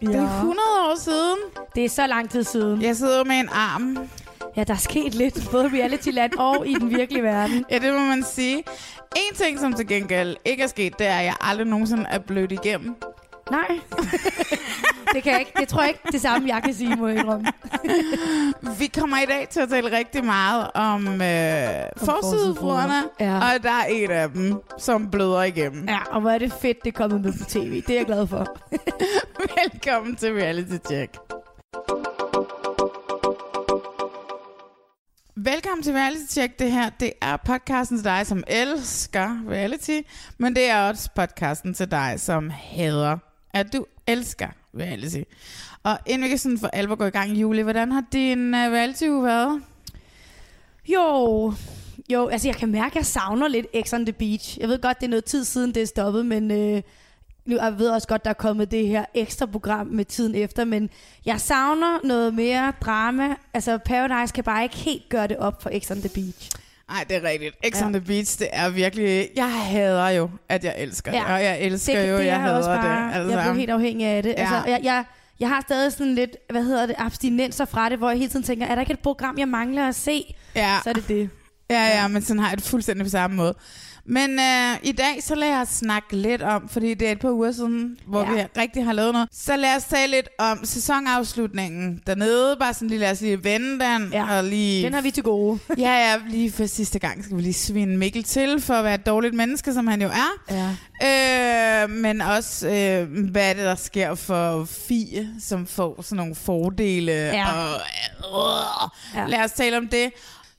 det er 100 år siden. Det er så lang tid siden. Jeg sidder med en arm. Ja, der er sket lidt, både i reality-land og i den virkelige verden. Ja, det må man sige. En ting, som til gengæld ikke er sket, det er, at jeg aldrig nogensinde er blødt igennem. Nej. det kan jeg ikke. Det tror jeg ikke det samme, jeg kan sige, må jeg indrømme. Vi kommer i dag til at tale rigtig meget om, øh, forsidefruerne, Ja. og der er en af dem, som bløder igennem. Ja, og hvor er det fedt, det er kommet med på tv. Det er jeg glad for. Velkommen til Reality Check. Velkommen til Reality Check. Det her, det er podcasten til dig, som elsker reality, men det er også podcasten til dig, som hader, at du elsker reality. Og inden vi kan sådan for alvor gå i gang, Julie, hvordan har din øh, uh, reality været? Jo, jo, altså jeg kan mærke, at jeg savner lidt X on the Beach. Jeg ved godt, det er noget tid siden, det er stoppet, men øh, nu jeg ved også godt, der er kommet det her ekstra program med tiden efter, men jeg savner noget mere drama. Altså Paradise kan bare ikke helt gøre det op for X on the Beach. Nej, det er rigtigt. X Ja. on the Beach, det er virkelig... Jeg hader jo, at jeg elsker det, Ja. og jeg elsker det, jo, det jeg er hader også bare, det. Altså. Jeg blev helt afhængig af det. Ja. Altså, jeg, jeg, jeg har stadig sådan lidt, hvad hedder det, abstinenser fra det, hvor jeg hele tiden tænker, er der ikke et program, jeg mangler at se? ja. Så er det det. Ja, ja, men sådan har jeg det fuldstændig på samme måde. Men øh, i dag, så lad os snakke lidt om, fordi det er et par uger siden, hvor Ja. vi rigtig har lavet noget. Så lad os tale lidt om sæsonafslutningen dernede. Bare sådan lige, lad os lige vende den. Ja. Og lige, Den har vi til gode. Ja, ja, lige for sidste gang skal vi lige svinde Mikkel til, for at være et dårligt menneske, som han jo er. Ja. Øh, men også, øh, hvad er det, der sker for Fie, som får sådan nogle fordele. Ja. Og, øh, Ja. Lad os tale om det.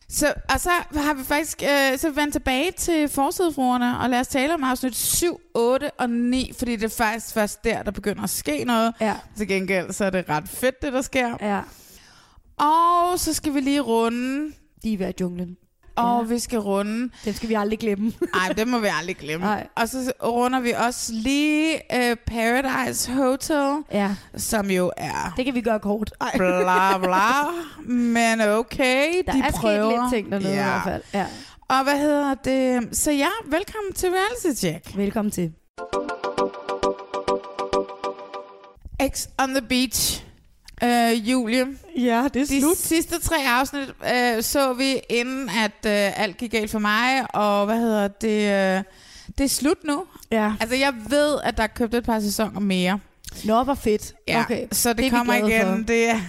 Så, og så har vi faktisk øh, så vendt tilbage til forsidefruerne, og lad os tale om afsnit 7, 8 og 9, fordi det er faktisk først der, der begynder at ske noget. Ja. Til gengæld, så er det ret fedt, det der sker. Ja. Og så skal vi lige runde, Diva i junglen. Og Ja. vi skal runde Dem skal vi aldrig glemme. Nej, det må vi aldrig glemme. Nej. Og så runder vi også lige uh, Paradise Hotel, ja, som jo er det kan vi gøre kort. Ej. bla bla, men okay, Der de er prøver. sket lidt ting dernede ja. i hvert fald. Ja. Og hvad hedder det? Så ja, velkommen til Reality Check. Velkommen til. X on the Beach. Uh, Julie, Ja, det de sidste tre afsnit uh, så vi, inden at uh, alt gik galt for mig, og hvad hedder det? Uh, det er slut nu. Ja. Altså, jeg ved, at der er købt et par sæsoner mere. Nå, hvor fedt. Ja, Okay. så det, det er kommer igen. for. Det er,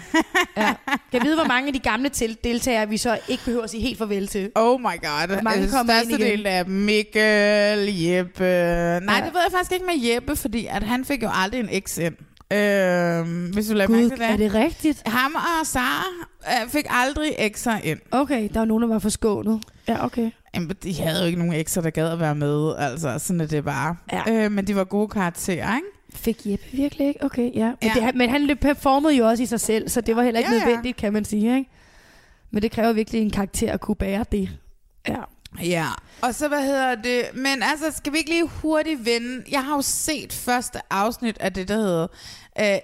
Ja. Kan jeg vide, hvor mange af de gamle til deltagere, vi så ikke behøver at sige helt farvel til? oh my god. mange Altså, kommer ind største igen? del af Mikkel, Jeppe. Nej, Ja. det ved jeg faktisk ikke med Jeppe, fordi at han fik jo aldrig en eks ind. Øh, hvis du lader mærke Gud, til det. er det rigtigt? Ham og Sara øh, fik aldrig ekser ind. Okay, der var nogen, der var forskånet. Ja, okay. Jamen, de havde jo ikke nogen ekser, der gad at være med. Altså, sådan er det bare. Ja. Øh, men de var gode karakterer, ikke? Fik Jeppe virkelig ikke? Okay, ja. Men, Ja. Det, men han performede jo også i sig selv, så det var heller ikke Ja, ja. nødvendigt, kan man sige. Ikke? Men det kræver virkelig en karakter at kunne bære det. Ja. Ja, og så hvad hedder det? Men altså, skal vi ikke lige hurtigt vende? Jeg har jo set første afsnit af det, der hedder øh,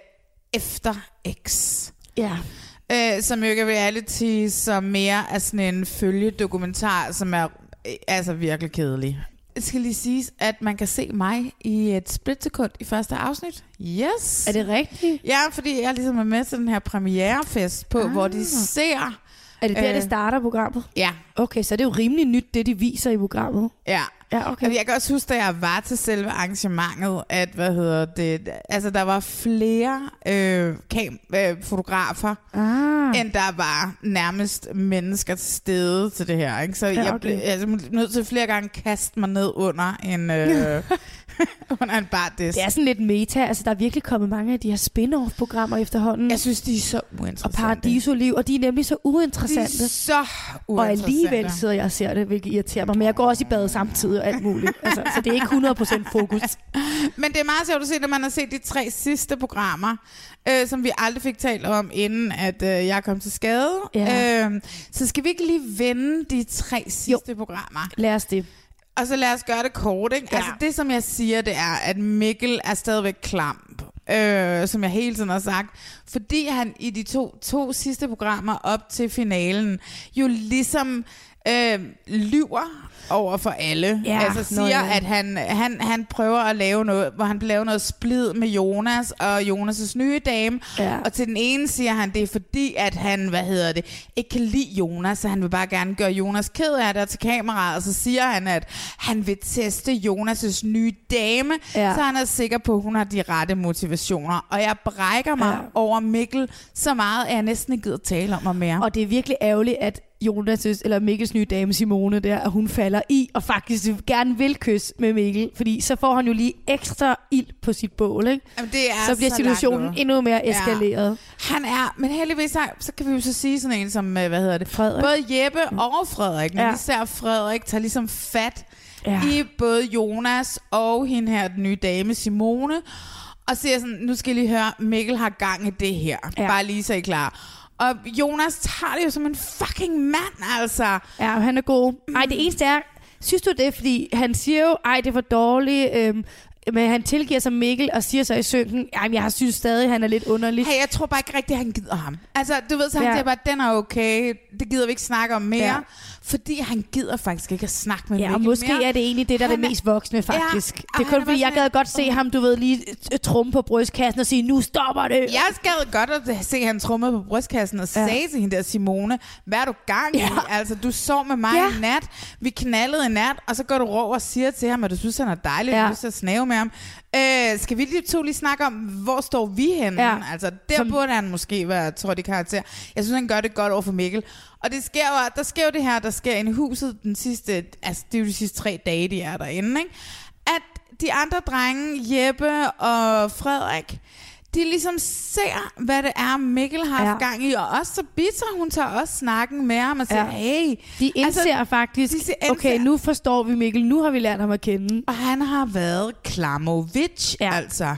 Efter X. Ja. Øh, som jo ikke er reality, som mere er sådan en følgedokumentar, som er øh, altså virkelig kedelig. Det skal lige siges, at man kan se mig i et splitsekund i første afsnit. Yes. Er det rigtigt? Ja, fordi jeg ligesom er med til den her premierefest på, ah. hvor de ser... Er det der, Øh. det starter programmet? Ja, Okay, så er det jo rimelig nyt, det de viser i programmet. ja. Ja, okay. Jeg kan også huske, da jeg var til selve arrangementet, at hvad hedder det, altså der var flere øh, kam, øh, fotografer, Ah. end der var nærmest mennesker til stede til det her. Ikke? Så Ja, jeg okay. blev altså, nødt til flere gange at kaste mig ned under en, øh, under en bardis. Det er sådan lidt meta. Altså, der er virkelig kommet mange af de her spin-off-programmer efterhånden. Jeg synes, de er så og uinteressante. Paradisoliv, og de er nemlig så de er uinteressante. så Og uinteressante. alligevel sidder jeg og ser det, hvilket irriterer mig. Men jeg går også i bad samtidig og alt muligt. Altså, så det er ikke 100% fokus. Men det er meget sjovt at se, når man har set de tre sidste programmer, øh, som vi aldrig fik talt om, inden at øh, jeg kom til skade. Ja. Øh, så skal vi ikke lige vende de tre sidste jo. programmer? Lad os det. Og så lad os gøre det kort, ikke? Ja. Altså det, som jeg siger, det er, at Mikkel er stadigvæk klam. Øh, som jeg hele tiden har sagt. Fordi han i de to, to sidste programmer op til finalen, jo ligesom øh, lyver over for alle. Ja, altså siger, ja. at han, han, han prøver at lave noget, hvor han laver noget splid med Jonas og Jonas' nye dame. Ja. Og til den ene siger han, det er fordi, at han, hvad hedder det, ikke kan lide Jonas, så han vil bare gerne gøre Jonas ked af det til kameraet. Og så siger han, at han vil teste Jonas' nye dame, Ja. så han er sikker på, at hun har de rette motivationer. Og jeg brækker mig Ja. over Mikkel så meget, at jeg næsten ikke gider tale om mig mere. Og det er virkelig ærgerligt, at Jonas' eller Mikkels nye dame Simone der, at hun falder i og faktisk gerne vil kysse med Mikkel, fordi så får han jo lige ekstra ild på sit bål, ikke? Jamen, det er Så bliver så situationen endnu mere eskaleret. Han er, men heldigvis, så, så kan vi jo så sige sådan en som, øh, hvad hedder det, Frederik. både Jeppe og Frederik, men Ja. ja. især Frederik tager ligesom fat Ja. ja. i både Jonas og hende her, den nye dame Simone, og siger sådan, nu skal I lige høre, Mikkel har gang i det her. Ja. Ja. Bare lige så I klar. Og Jonas tager det jo som en fucking mand, altså. Ja, han er god. Ej, det eneste er, synes du det, fordi han siger jo, ej, det var dårligt, øhm, men han tilgiver sig Mikkel og siger så i synken, jamen, jeg synes stadig, han er lidt underlig. Hey, jeg tror bare ikke rigtigt, han gider ham. Altså, du ved, så han ja. siger bare, den er okay, det gider vi ikke snakke om mere. Ja. Ja. Fordi han gider faktisk ikke at snakke med Ja, og Mikkel måske mere. er det egentlig det, der er det mest voksne, faktisk. Ja, det er han kun er fordi, jeg gad godt se ham, du ved, lige t- trumme på brystkassen og sige, nu stopper det. Jeg gad godt at se han trummede på brystkassen og Ja. ja. sagde til hende der, Simone, hvad er du gang i? Ja. Altså, du sov med mig Ja. ja. i nat, vi knaldede i nat, og så går du over og siger til ham, at du synes, han er dejlig, Ja. ja. du til at snave med ham. Øh, skal vi lige to lige snakke om, hvor står vi henne? Ja. Altså, der Som... burde han måske være trådt i karakter. Jeg synes, han gør det godt over for Mikkel. Og det sker jo, der sker jo det her, der sker inde i huset den sidste, altså det er jo de sidste tre dage, de er derinde, ikke? At de andre drenge, Jeppe og Frederik, de ligesom ser, hvad det er, Mikkel har Ja. haft gang i. Og også så Bitra, hun tager også snakken med ham og siger, Ja. hey. De indser altså, faktisk, de indser- okay, nu forstår vi Mikkel, nu har vi lært ham at kende. Og han har været Klamovic, ja. altså.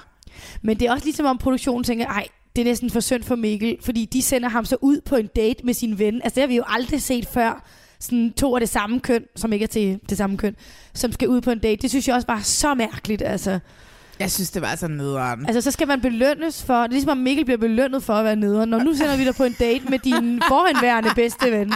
Men det er også ligesom om produktionen tænker, ej, det er næsten for synd for Mikkel, fordi de sender ham så ud på en date med sin ven. Altså det har vi jo aldrig set før. Sådan to af det samme køn, som ikke er til det samme køn, som skal ud på en date. Det synes jeg også var så mærkeligt, altså. Jeg synes, det var så nederen. Altså, så skal man belønnes for... Det er ligesom, om Mikkel bliver belønnet for at være nederen. Når nu sender vi dig på en date med din forhenværende bedste ven.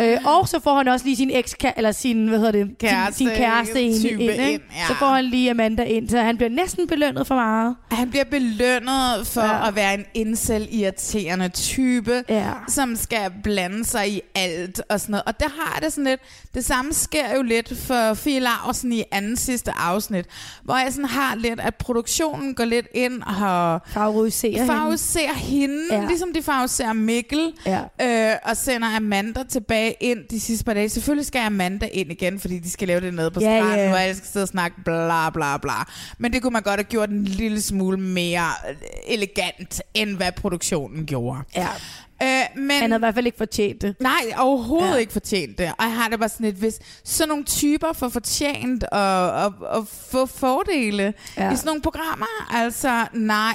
Øh, og så får han også lige sin eks eller sin, hvad hedder det, Kæreste, sin, sin kæreste ind, ind, ikke? ind, ja. Så får han lige Amanda ind, så han bliver næsten belønnet for meget. Han bliver belønnet for Ja. at være en incel-irriterende type, Ja. som skal blande sig i alt og sådan noget. Og der har det sådan lidt, det samme sker jo lidt for Fie Laursen i anden sidste afsnit, hvor jeg sådan har lidt, at produktionen går lidt ind og Favoriserer hende. favoriserer hende, Ja. ja. ligesom de favoriserer Mikkel, Ja. øh, og sender Amanda tilbage ind de sidste par dage. Selvfølgelig skal Amanda ind igen, fordi de skal lave det nede på Ja, stranden, ja. hvor alle skal sidde og snakke bla bla bla. Men det kunne man godt have gjort en lille smule mere øh, elegant, end hvad produktionen gjorde. Ja. Øh, men Han havde i hvert fald ikke fortjent det. Nej, overhovedet Ja. ikke fortjent det. Og jeg har det bare sådan lidt, hvis sådan nogle typer får fortjent at, at, at få fordele ja. i sådan nogle programmer, altså nej.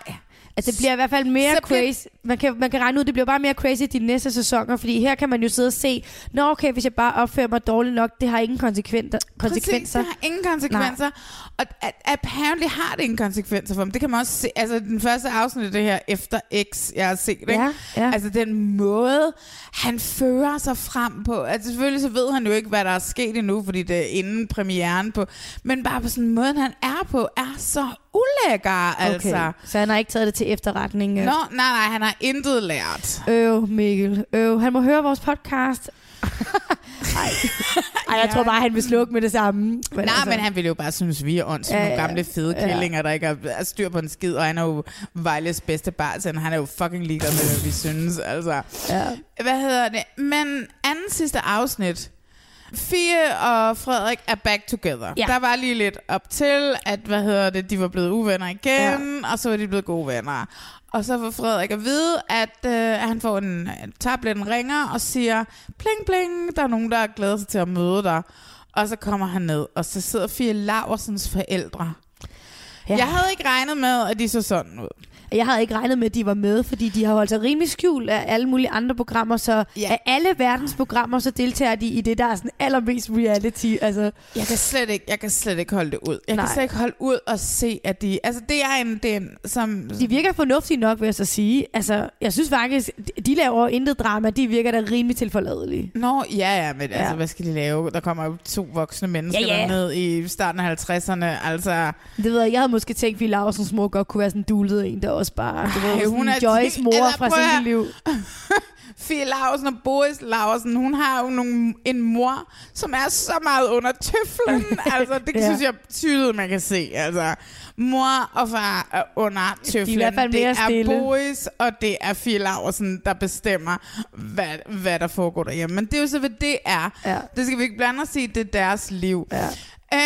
Altså, det bliver i hvert fald mere Så bliver- crazy. Man kan, man kan regne ud, det bliver bare mere crazy de næste sæsoner, fordi her kan man jo sidde og se, nå okay, hvis jeg bare opfører mig dårligt nok, det har ingen konsekvenser. Præcis, det har ingen konsekvenser. Og at, apparently har det ingen konsekvenser for dem. Det kan man også se. Altså den første afsnit af det her efter X, jeg har set, ikke? Ja, ja. Altså den måde, han fører sig frem på. Altså selvfølgelig så ved han jo ikke, hvad der er sket endnu, fordi det er inden premieren på. Men bare på sådan en måde, han er på, er så ulækker, altså. Okay. Så han har ikke taget det til efterretning. øh. Nå, nej, nej, han har intet lært. Øv, Mikkel. Øv. Han må høre vores podcast. Ej, jeg tror bare, han vil slukke med det samme. Men Nej, altså, men han ville jo bare synes, vi er ånds, Ja, ja, ja, nogle gamle fede ja. kællinger, der ikke er styr på en skid, og han er jo Vejles bedste bartender. Han er jo fucking ligeglad med, hvad vi synes. Altså. Ja. Hvad hedder det? Men anden sidste afsnit. Fie og Frederik er back together. Ja. Der var lige lidt op til, at hvad hedder det, de var blevet uvenner igen, ja. og så var de blevet gode venner. Og så får Frederik at vide, at øh, han får en, en tablet, en ringer, og siger, pling pling, der er nogen, der glæder sig til at møde dig. Og så kommer han ned, og så sidder Fie Laversens forældre. Ja. Jeg havde ikke regnet med, at de så sådan ud. Jeg havde ikke regnet med, at de var med, fordi de har holdt sig rimelig skjult af alle mulige andre programmer, så Ja. af alle verdens programmer, så deltager de i det, der er sådan allermest reality. Altså, Jeg kan slet ikke, jeg kan slet ikke holde det ud. Jeg Nej. Kan slet ikke holde ud og se, at de... Altså, det er en... Det er en som, de virker fornuftige nok, vil jeg så sige. Altså, jeg synes faktisk, de laver intet drama, de virker da rimelig tilforladelige. Nå, ja, ja, men ja. altså, hvad skal de lave? Der kommer jo to voksne mennesker Ja, ja. ned i starten af 50'erne. Altså, Det ved jeg, jeg havde måske tænkt, at Fie Larsens mor godt kunne være sådan en dulet en, der også bare, du ved, Ej, sådan hun er Joyce ti- mor eller fra sin liv. Fie Larsen og Boris Larsen, hun har jo nogle, en mor, som er så meget under tøflen. altså, det Ja. synes jeg tydeligt, man kan se. Altså, mor og far er under tøflen. hvert fald det er stille. Boris, og det er Fie Larsen, der bestemmer, hvad, hvad der foregår derhjemme. Men det er jo så, hvad det er. Ja. Det skal vi ikke blande os i, det er deres liv. Ja. Uh,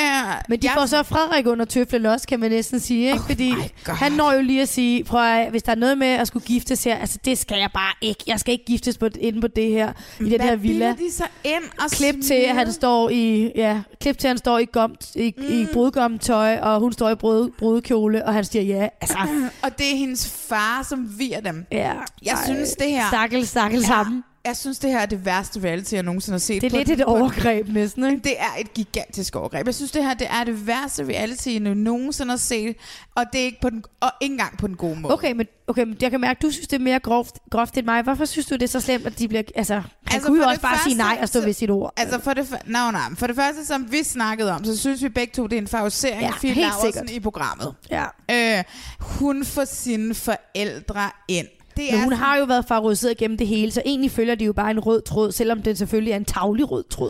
Men de får så Frederik under tøflen også, kan man næsten sige, ikke? Oh Fordi han når jo lige at sige, prøv at, hvis der er noget med at skulle giftes her, altså det skal jeg bare ikke. Jeg skal ikke giftes på, inde på det her, i den her villa. de så ind og Klip til, at han står i, ja, klip til, at han står i, gomt, i, mm. i brudgomtøj, og hun står i brud, brudkjole, og han siger ja. Altså, Og det er hendes far, som virer dem. ja. Jeg synes, det her- Stakkel, stakkel Ja. sammen. Jeg synes, det her er det værste reality, jeg nogensinde har set. Det er lidt et overgreb næsten, ikke? Det er et gigantisk overgreb. Jeg synes, det her det er det værste reality, jeg nogensinde har set. Og det er ikke, på den, og ikke engang på den gode måde. Okay, men, okay, men jeg kan mærke, at du synes, det er mere groft, groft end mig. Hvorfor synes du, det er så slemt, at de bliver... Altså, han Altså, kunne jo også bare sige første, nej og stå ved sit ord. Altså for det, no, no. for det første, som vi snakkede om, så synes vi begge to, det er en favorisering Ja, af Fie i programmet. ja. Øh, hun får sine forældre ind. Det Men hun sådan- har jo været favoriseret gennem det hele, så egentlig følger de jo bare en rød tråd, selvom det selvfølgelig er en tavlig rød tråd.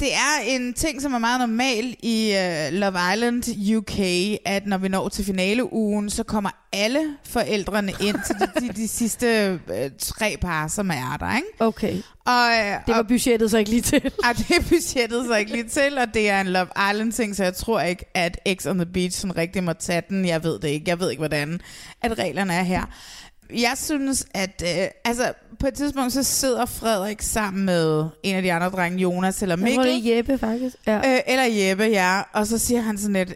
Det er en ting, som er meget normal i uh, Love Island UK, at når vi når til finaleugen, så kommer alle forældrene ind til de, de, de sidste uh, tre par, som er der, ikke? Okay. Og, uh, Det var og, budgettet så ikke lige til. og det er budgettet så ikke lige til, og det er en Love Island ting, så jeg tror ikke, at X on the Beach sådan rigtig må tage den. Jeg ved det ikke. Jeg ved ikke, hvordan at reglerne er her. Jeg synes, at øh, altså, på et tidspunkt, så sidder Frederik sammen med en af de andre drenge, Jonas eller Jeg tror, Mikkel. det er Jeppe, faktisk. Ja. Øh, eller Jeppe, ja. Og så siger han sådan lidt,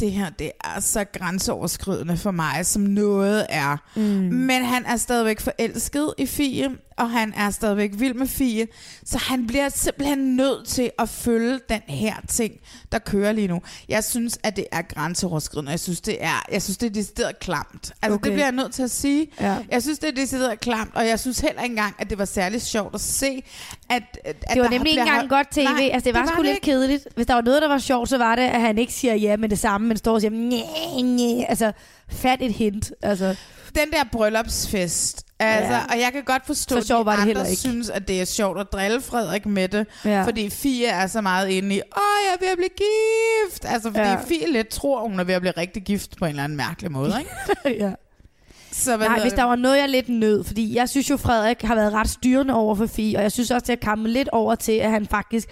det her, det er så grænseoverskridende for mig, som noget er. Mm. Men han er stadigvæk forelsket i Fie, og han er stadigvæk vild med Fie. Så han bliver simpelthen nødt til at følge den her ting, der kører lige nu. Jeg synes, at det er grænseoverskridende. Jeg synes, det er, jeg synes, det er decideret klamt. Altså. Okay. det bliver jeg nødt til at sige. Ja. Jeg synes, det er decideret klamt, og jeg synes heller ikke engang, at det var særlig sjovt at se, at, at Det var nemlig ikke engang holdt- godt tv. Nej, altså, det var sgu lidt ikke. kedeligt. Hvis der var noget, der var sjovt, så var det, at han ikke siger ja med det samme, men står og siger, nej, nej. Altså, fat et hint. Altså, den der bryllupsfest, altså, Ja. og jeg kan godt forstå, Så at sjov de var det andre ikke. synes, at det er sjovt at drille Frederik med det, Ja. fordi Fie er så meget inde i, åh, jeg er ved at blive gift. Altså, fordi ja. Fie lidt tror, hun er ved at blive rigtig gift på en eller anden mærkelig måde, ikke? ja. Så Nej, hvis der var noget, jeg lidt nød, fordi jeg synes jo, Frederik har været ret styrende over for Fie, og jeg synes også, det har kommet lidt over til, at han faktisk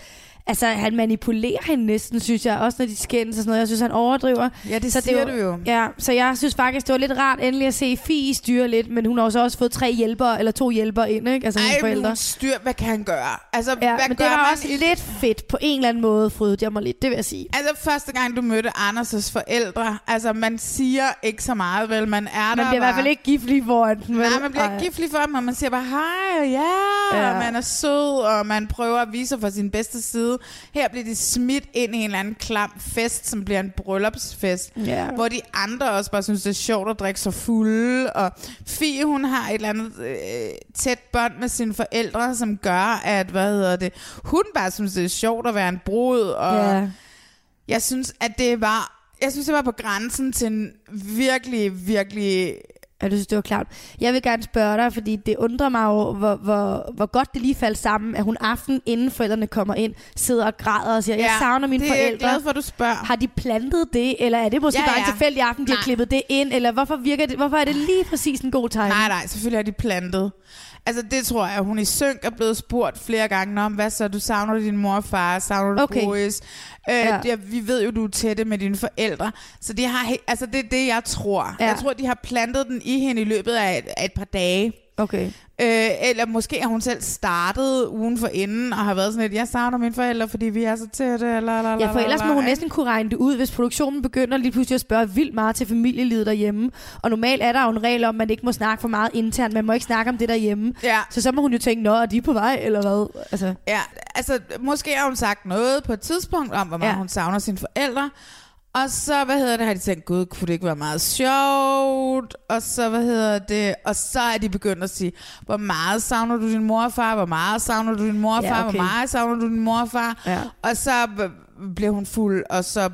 Altså, han manipulerer hende næsten, synes jeg. Også når de skændes og sådan noget. Jeg synes, han overdriver. Ja, det så siger var- du jo. Ja, så jeg synes faktisk, det var lidt rart endelig at se Fie styre lidt, men hun har jo så også fået tre hjælpere, eller to hjælpere ind, ikke? Altså Ej, forældre. styr, hvad kan han gøre? Altså, Ja, hvad men gør det var man også lidt fedt på en eller anden måde, frydede jeg mig lidt, det vil jeg sige. Altså, første gang du mødte Anders' forældre, altså, man siger ikke så meget, vel? Man er der Man bliver i hvert bare- fald ikke giftlig foran den, vel? Nej, man bliver Ej. ikke giftig for dem, og man siger bare hej, Ja. ja, og man er sød, og man prøver at vise sig fra sin bedste side. Her bliver de smidt ind i en eller anden klam fest, som bliver en bryllupsfest, Ja. hvor de andre også bare synes, det er sjovt at drikke sig fulde, og Fie, hun har et eller andet øh, tæt bånd med sine forældre, som gør, at, hvad hedder det, hun bare synes, det er sjovt at være en brud, og Ja. jeg synes, at det var, jeg synes, det var på grænsen til en virkelig, virkelig Ja, du synes, det var klart. Jeg vil gerne spørge dig, fordi det undrer mig jo, hvor, hvor, hvor godt det lige faldt sammen, at hun aften, inden forældrene kommer ind, sidder og græder og siger, jeg savner mine det er jeg forældre. glad for, at du spørger. Har de plantet det, eller er det måske Ja, ja, bare ja. en tilfældig aften, de har Nej. klippet det ind, eller hvorfor, virker det, hvorfor er det lige præcis en god tegn? Nej, nej, selvfølgelig er de plantet. Altså det tror jeg, hun i synk er blevet spurgt flere gange om, hvad så, du savner din mor og far, savner du Okay. Boris? Øh, Ja. ja. vi ved jo, du er tætte med dine forældre, så de har, altså det er det, jeg tror. Ja. Jeg tror, de har plantet den i hende i løbet af et, af et par dage. Okay. Øh, eller måske har hun selv startet ugen for inden og har været sådan lidt, jeg savner mine forældre, fordi vi er så tætte. Eller, Ja, for ellers må hun næsten kunne regne det ud, hvis produktionen begynder lige pludselig at spørge vildt meget til familielivet derhjemme. Og normalt er der jo en regel om, at man ikke må snakke for meget internt. Man må ikke snakke om det derhjemme. Ja. Så så må hun jo tænke, nå, er de på vej, eller hvad? Altså, Ja, altså måske har hun sagt noget på et tidspunkt om, hvor meget ja. hun savner sine forældre. Og så, hvad hedder det, har de tænkt, gud, kunne det ikke være meget sjovt? Og så, hvad hedder det, og så er de begyndt at sige, hvor meget savner du din mor og far? Hvor meget savner du din mor og Ja, far? okay. Hvor meget savner du din mor og far? Ja. Og så bliver hun fuld, og så...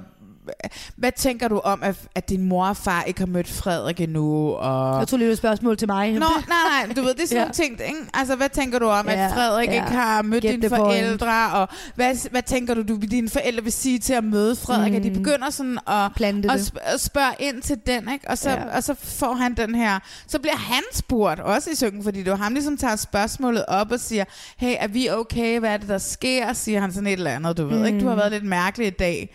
Hvad tænker du om, at, at din mor og far ikke har mødt Frederik endnu? Og... jeg tror lige, det et spørgsmål til mig. Nå, nej, nej, du ved, det er sådan Ja. ting, ikke? Altså, hvad tænker du om, Ja, at Frederik ja. ikke har mødt Get dine forældre, og hvad, hvad tænker du, du, dine forældre vil sige til at møde Frederik, mm. at de begynder sådan at, Plante at, sp- at spørge ind til den, ikke? Og så, Ja. ja. og så får han den her, så bliver han spurgt, også i syngen, fordi det var ham, ligesom tager spørgsmålet op og siger, hey, er vi okay, hvad er det, der sker, siger han sådan et eller andet, du ved, ikke? Du Mm. har været lidt mærkelig i dag.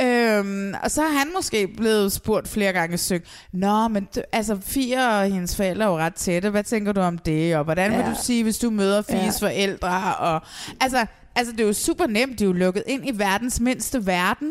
Øhm, og så er han måske blevet spurgt flere gange syng. Nå, men du, altså Fie og hendes forældre er jo ret tætte. Hvad tænker du om det? Og hvordan ja. Vil du sige, hvis du møder Fies Ja. forældre? Og, altså, altså, det er jo super nemt. De er jo lukket ind i verdens mindste verden.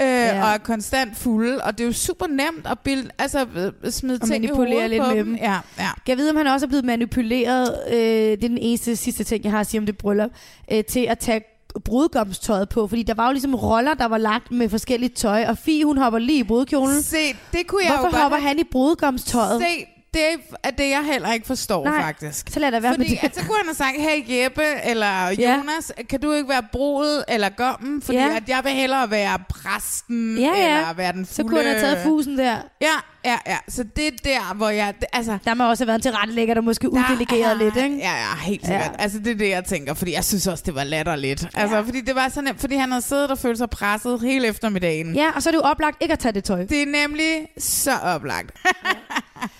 Øh, Ja. og er konstant fulde. Og det er jo super nemt at bilde, altså, øh, smide Og ting i hovedet lidt på med dem. dem. Ja, ja. Kan jeg vide, om han også er blevet manipuleret, øh, det er den eneste sidste ting, jeg har at sige om det bryllup, øh, til at tage brudgomstøjet på, fordi der var jo ligesom roller, der var lagt med forskelligt tøj, og Fie, hun hopper lige i brudkjolen. Se, det kunne jeg jo Hvorfor godt hopper have- han i brudgomstøjet? Se, det er det, jeg heller ikke forstår, Nej, faktisk. så lad da være Fordi med det. at så kunne han have sagt, hey Jeppe eller Ja. Jonas, kan du ikke være brudet eller gommen? Fordi Ja. at jeg vil hellere være præsten Ja, ja. eller være den fulde. Så kunne han have taget fusen der. Ja, ja, ja. Så det er der, hvor jeg... Det, altså, Der må også have været en tilrettelægger, der måske uddelegeret der, lidt, ikke? Ja, ja, helt sikkert. Ja. Ja. Altså, det er det, jeg tænker, fordi jeg synes også, det var latterligt. Altså, fordi det var så nemt, fordi han havde siddet og følt sig presset hele eftermiddagen. Ja, og så er det jo oplagt ikke at tage det tøj. Det er nemlig så oplagt.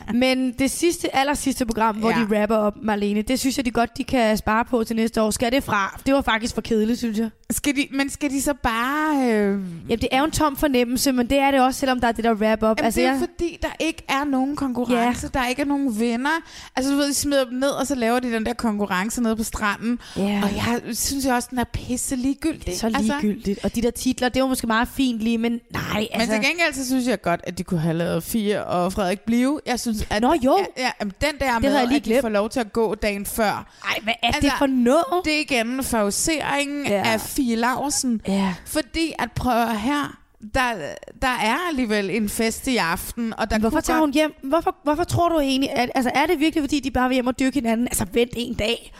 Men det sidste, aller sidste program, hvor Ja. de rapper op, Marlene, det synes jeg, de godt de kan spare på til næste år. Skal det fra? Det var faktisk for kedeligt, synes jeg. Skal de, men skal de så bare... Øh, Jamen, det er jo en tom fornemmelse, men det er det også, selvom der er det der wrap up. Jamen, altså, det er jo fordi, der ikke er nogen konkurrence. Ja. Der ikke er nogen vinder. Altså, du ved, de smider dem ned, og så laver de den der konkurrence nede på stranden. Ja. Og jeg synes jo også, den er pisse ligegyldig. Det er så ligegyldigt. Og de der titler, det var måske meget fint lige, men nej, Altså, altså... men til gengæld, så synes jeg godt, at de kunne have lavet Fie og Frederik Blive. Jeg synes, at, Nå, jo. Ja, ja, jamen, den der med, havde jeg lige at de glemt. får lov til at gå dagen før. Ej, hvad er Altså, det for noget? Det er igen favoriseringen Ja. ja. af Fie Laursen. Ja. Fordi at prøve her, der, der er alligevel en fest i aften. Og der Hvorfor tager hun hjem? Hvorfor, hvorfor tror du egentlig, at, altså er det virkelig, fordi de bare vil hjem og dyrke hinanden? Altså vent en dag.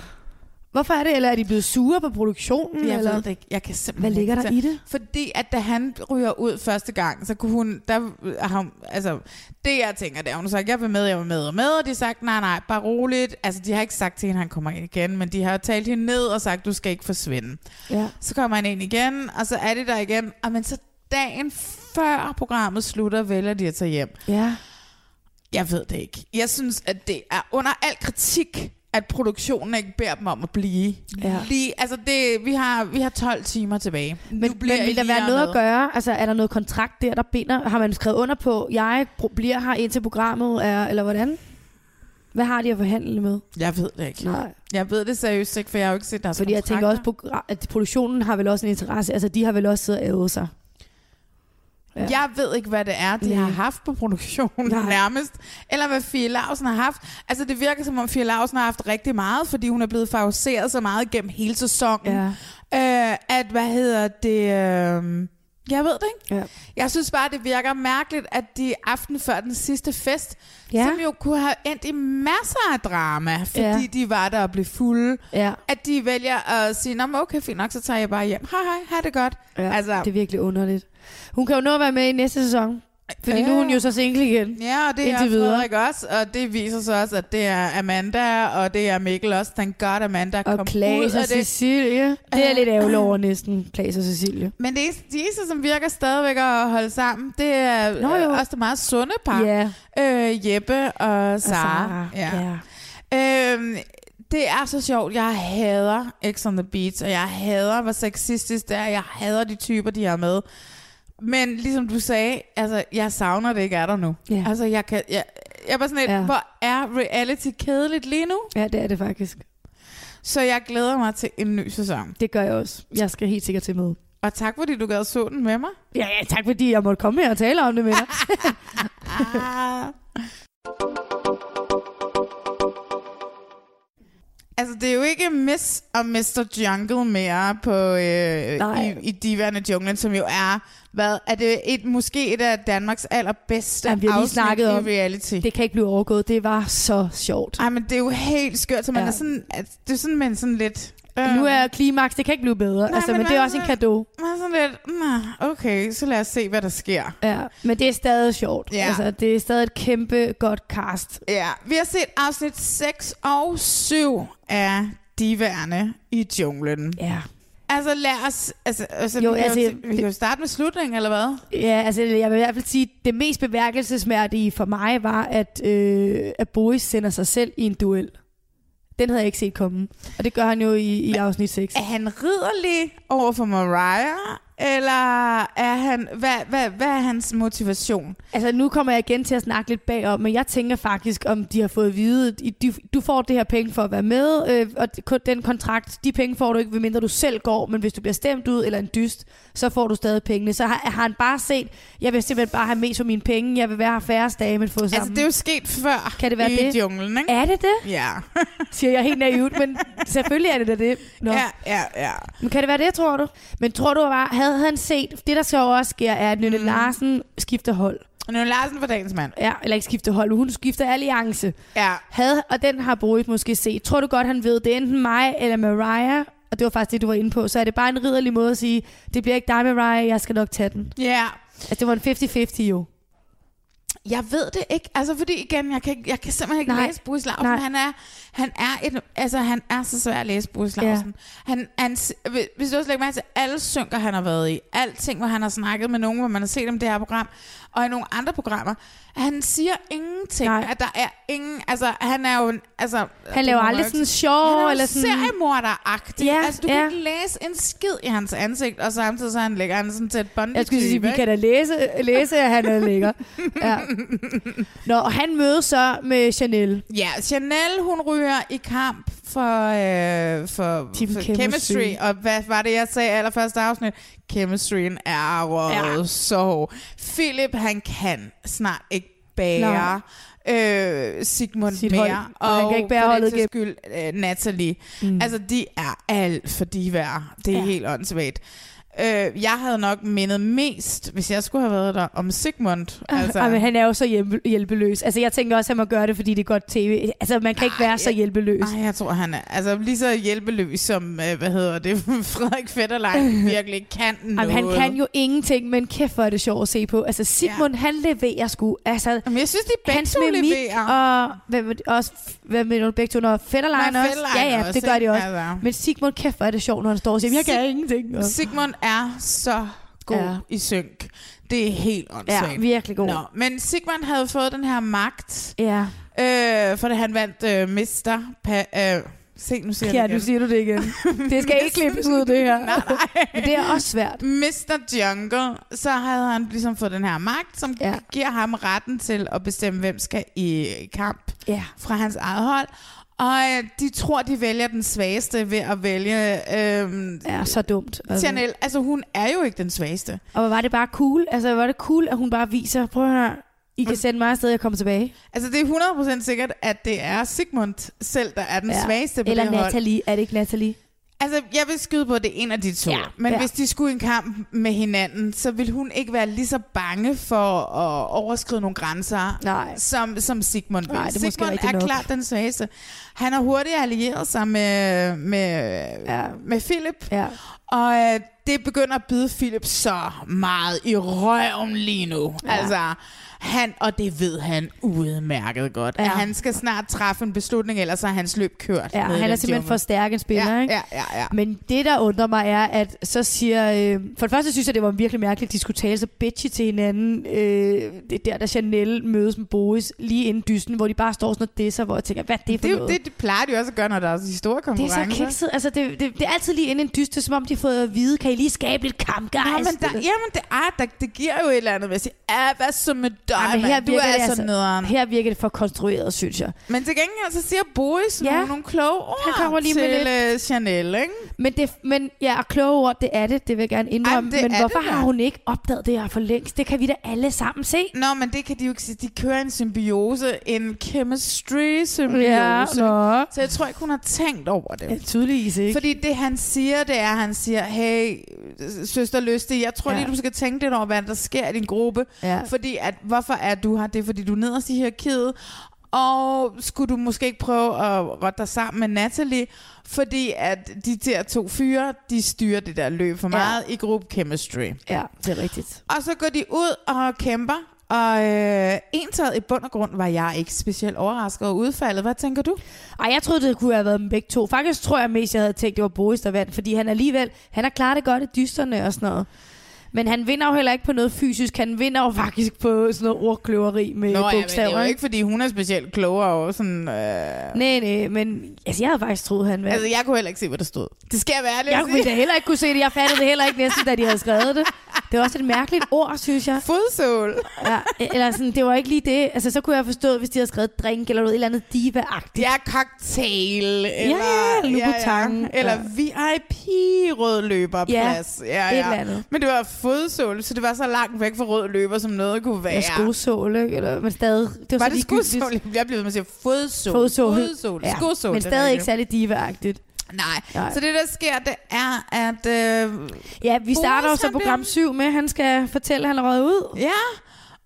Hvorfor er det? Eller er de blevet sure på produktionen? Jeg eller? ved det ikke. Jeg kan simpelthen Hvad ligger der i det? Fordi at da han ryger ud første gang, så kunne hun, der har altså, det jeg tænker, det er, hun har sagt, jeg vil med, jeg vil med og med, og de har sagt, nej, nej, bare roligt. Altså, de har ikke sagt til hende, han kommer ind igen, men de har talt hende ned og sagt, du skal ikke forsvinde. Ja. Så kommer han ind igen, og så er det der igen, og men så dagen før programmet slutter, vælger de at tage hjem. Ja. Jeg ved det ikke. Jeg synes, at det er under al kritik, at produktionen ikke beder dem om at blive. Ja. Lige, altså det, vi, har, vi har 12 timer tilbage. Men, men vil der være noget at gøre? Altså, er der noget kontrakt der, der binder? Har man skrevet under på, jeg bliver her indtil programmet er, eller hvordan? Hvad har de at forhandle med? Jeg ved det ikke. Nej. Jeg ved det seriøst ikke, for jeg har jo ikke set deres Fordi jeg tænker også, kontrakter. at produktionen har vel også en interesse. Altså, de har vel også siddet og ævet sig. Ja. Jeg ved ikke, hvad det er, de Nej. har haft på produktionen Nej. nærmest. Eller hvad Fie Lausen har haft. Altså, det virker som om Fie Lausen har haft rigtig meget, fordi hun er blevet favoriseret så meget gennem hele sæsonen. Ja. Øh, at, hvad hedder det... Øh, jeg ved det ikke. Ja. Jeg synes bare, det virker mærkeligt, at de aften før den sidste fest, Ja. som jo kunne have endt i masser af drama, fordi Ja. de var der og blev fulde, Ja. at de vælger at sige, Nå, okay, fint nok, så tager jeg bare hjem. Hej, hej, ha' det godt. Ja, altså, det er virkelig underligt. Hun kan jo nå at være med i næste sæson. Fordi nu er hun jo så single igen. Ja, og det er. Frederik også, og det viser sig også, at det er Amanda, og det er Mikkel også. Thank God, Amanda kom Og ud Klaas af og det. Cecilie. Det er lidt ærgerlig over næsten, Klaas og Cecilie. Men det eneste, som virker stadigvæk at holde sammen, det er Nå, jo. øh, også det meget sunde par. Ja, Øh, Jeppe og og Sara. Ja. ja. Øhm, det er så sjovt. Jeg hader X on the Beach, og jeg hader, hvor sexistisk det er. Jeg hader de typer, de har med. Men ligesom du sagde, altså, jeg savner det ikke er der nu. Ja. Altså, jeg kan... Jeg, jeg er bare sådan lidt, Ja. hvor er reality kedeligt lige nu? ja, det er det faktisk. Så jeg glæder mig til en ny sæson. Det gør jeg også. Jeg skal helt sikkert til med. Og tak, fordi du gad så den med mig. Ja, ja, tak fordi jeg måtte komme her og tale om det med dig. Altså, det er jo ikke Miss og Mr. Jungle mere på, øh, Nej. i, i Diverne Junglen, som jo er, hvad, er det et, måske et af Danmarks allerbedste Jamen, vi har lige snakket om- i reality? det kan ikke blive overgået. Det var så sjovt. Ej, men det er jo helt skørt, så man Ja. er sådan, at det er sådan, man sådan lidt... Nu er klimaks, det kan ikke blive bedre. Nej, altså, men, men det er også en kado. Man er sådan lidt, "Nå, okay, så lad os se, hvad der sker. Ja, men det er stadig sjovt. Ja. Altså, det er stadig et kæmpe godt cast. Ja, vi har set afsnit 6 og 7 af Diverne i junglen. Ja. Altså lad os... Altså, altså, Jo, vi, kan altså, jo, vi kan jo starte med slutningen, eller hvad? Ja, altså jeg vil i hvert fald sige, det mest beværkelsesmærdige for mig var, at, øh, at Boris sender sig selv i en duel. Den havde jeg ikke set komme. Og det gør han jo i, i afsnit 6. Er han ridderlig over for Mariah, eller er han... Hvad, hvad, hvad er hans motivation? Altså nu kommer jeg igen til at snakke lidt bagom, men jeg tænker faktisk, om de har fået at vide, at de, du får det her penge for at være med, øh, og den kontrakt, de penge får du ikke, medmindre du selv går, men hvis du bliver stemt ud eller en dyst, så får du stadig pengene. Så har, har han bare set, jeg vil simpelthen bare have mest for mine penge, jeg vil være her færre dage, men få sammen. Altså, det er jo sket før Kan det være i det? junglen, ikke? Er det det? Ja. Siger jeg helt naivt, men selvfølgelig er det da det. Nå. ja, ja, ja. Men kan det være det, tror du? Men tror du bare, havde han set, det der så også sker, er, at Nynne mm. Larsen skifter hold. Er Larsen for dagens mand. Ja, eller ikke skifter hold, hun skifter alliance. Ja. Havde, og den har Boris måske set. Tror du godt, han ved, det er enten mig eller Mariah? Og det var faktisk det, du var inde på. Så er det bare en ridderlig måde at sige, det bliver ikke dig, Mariah, jeg skal nok tage den. Ja. Altså, det var en 50-50 jo. Jeg ved det ikke. Altså, fordi igen, jeg kan, jeg kan simpelthen ikke Nej. læse Boris Larsen. Nej. Han er, han er et, altså, han er så svær at læse, Ja. Larsen. Han, han, hvis du også lægger mærke til alle synker, han har været i, alting, hvor han har snakket med nogen, hvor man har set om det her program, og i nogle andre programmer, han siger ingenting. Nej. At der er ingen, altså, han er jo, en- altså... Han laver aldrig sådan sjov, han er eller sådan... seriemorder-agtig. Ja, altså, du ja. kan ikke læse en skid i hans ansigt, og samtidig så han lægger han sådan til et bånd. Jeg skulle sige, vi kan da læse, læse at han er lækker. Ja. Nå, og han mødes så med Chanel. Ja, Chanel, hun ryger i kamp for, øh, for, Team for Chemistry. chemistry. Og hvad var det, jeg sagde allerførste afsnit? Chemistryen er røget Ja. så hård. Philip, han kan snart ikke bære øh, Sigmund Sit mere. hold. Og han kan ikke bære holdet sags skyld, øh, Natalie. Mm. Altså, de er alt for divær. Det er ja. helt åndssvagt. Øh, jeg havde nok mindet mest, hvis jeg skulle have været der, om Sigmund. Altså. Ej, men han er jo så hjælpe, hjælpeløs. Altså, jeg tænker også, at han må gøre det, fordi det er godt tv. Altså, man kan ikke være så hjælpeløs. Ej, jeg tror, han er altså, lige så hjælpeløs som, øh, hvad hedder det, Frederik Fetterlein virkelig kan noget. Jamen, han kan jo ingenting, men kæft, hvor er det sjovt at se på. Altså, Sigmund, ja. han leverer sgu. Altså, Jamen, jeg synes, de begge hans to leverer. og det også, hvad med du begge to, når Fetterlein Nå, også? Fetterlein ja, ja, også, det gør de også. Altså. Men Sigmund, kæft, hvor er det sjovt, når han står og siger, jeg kan Sig- ingenting. Og, Sigmund er så god Ja. i synk. Det er helt åndssvagt. ja, virkelig god. Nå, men Sigmund havde fået den her magt, Ja, øh, for det han vandt øh, Mr. Pa- øh, se, nu siger ja nu siger du det igen. Det skal ikke klippes ud, det her. Nej, nej. Men det er også svært. Mr. Jungle, så havde han ligesom fået den her magt, som ja. giver ham retten til at bestemme, hvem skal i kamp Ja. fra hans eget hold. Og de tror, de vælger den svageste ved at vælge øh, Ja, så dumt. Altså. Chanel. Altså, hun er jo ikke den svageste. Og var det bare cool? Altså, var det cool, at hun bare viser, prøv at høre, I kan sende mig afsted, jeg kommer tilbage. Altså, det er 100% sikkert, at det er Sigmund selv, der er den ja. svageste på Eller det hold. Natalie. Er det ikke Natalie? Altså, jeg vil skyde på, at det er en af de to. Ja, Men ja. hvis de skulle i en kamp med hinanden, så vil hun ikke være lige så bange for at overskride nogle grænser, Nej. som, som Sigmund vil. Nej, måske Sigmund er nok. klart den svageste. Han har hurtigt allieret sig med, med, ja. med Philip, Ja. og øh, det begynder at byde Philip så meget i røven lige nu. Ja. Altså, han, og det ved han udmærket godt, ja. Ja. at han skal snart træffe en beslutning, ellers er hans løb kørt. Ja, han er simpelthen jungle. for stærk en spiller, ja, ikke? ja, ja, ja. Men det, der undrer mig, er, at så siger... Øh, for det første synes jeg, det var virkelig mærkeligt, at de skulle tale så bitchy til hinanden. Øh, det der, da Chanel mødes med Boris lige inden dysten, hvor de bare står sådan og disser, hvor jeg tænker, hvad er det for Det, noget? det, det plejer de også at gøre, når der er store det er så kikset. Altså, det, det, det, er altid lige inden en dyst, som om de har fået at vide, kan I lige skabe lidt kampgejst? Nå, men der, jamen, det, er, der, det giver jo et eller andet, hvis jeg siger, ah, hvad så med dig, Ej, men her? Du er det altså nederen. Her virker det for konstrueret, synes jeg. Men til gengæld, så siger Boris Ja. nogle, nogle kloge ord Han kommer lige med til uh, Chanel, ikke? Men, det, men ja, og kloge ord, det er det, det vil jeg gerne indrømme. Ej, men hvorfor det har hun ikke opdaget det her for længst? Det kan vi da alle sammen se. Nå, men det kan de jo ikke sige. De kører en symbiose, en chemistry-symbiose. Ja, nå. Så jeg tror ikke, hun har tænkt over det. Ja, tydeligvis ikke. Fordi det, han siger, det er, at han siger, hey, søster Lystig, jeg tror Ja. lige, du skal tænke lidt over, hvad der sker i din gruppe. Ja. Fordi, at, hvorfor er du her? Det er, fordi du er nederst i hierarkiet. Og skulle du måske ikke prøve at rotte dig sammen med Natalie? Fordi at de der to fyre, de styrer det der løb for Ja. meget i gruppe chemistry. Ja, det er rigtigt. Og så går de ud og kæmper. Og øh, entaget i bund og grund var jeg ikke specielt overrasket over udfaldet. Hvad tænker du? Ej, jeg troede, det kunne have været dem begge to. Faktisk tror jeg mest, jeg havde tænkt, det var Boris, der vandt. Fordi han alligevel, han har klaret det godt i dysterne og sådan noget. Men han vinder jo heller ikke på noget fysisk. Han vinder jo faktisk på sådan noget ordkløveri med Nå, ja, men det bogstaver. er jo ikke? fordi hun er specielt klogere og sådan... Øh... Nej, nej, men altså, jeg havde faktisk troet, han vandt. Altså, jeg kunne heller ikke se, hvad der stod. Det skal jeg være ærlig jeg kunne da heller ikke kunne se det. Jeg fattede det heller ikke næsten, da de havde skrevet det. Det var også et mærkeligt ord, synes jeg. Fodsål. Ja, eller sådan, det var ikke lige det. Altså, så kunne jeg forstå, hvis de havde skrevet drink eller noget et eller andet diva-agtigt. Ja, cocktail. Eller, ja, Louboutin. Eller Ja. VIP rød løberplads. Ja, ja, et eller andet. Men det var fodsål, så det var så langt væk fra rød løber, som noget kunne være. Ja, skosål, ikke? Eller, men stadig, det var, Var så det skosål? Jeg blev ved med at sige fodsål. Fodsål. Fodsål. Ja, Skosål. men stadig ikke særlig diva-agtigt. Nej. Nej. Så det, der sker, det er, at... Øh, Ja, vi starter jo Boris, så program bliver- 7 med, han skal fortælle, at han er ud. ja,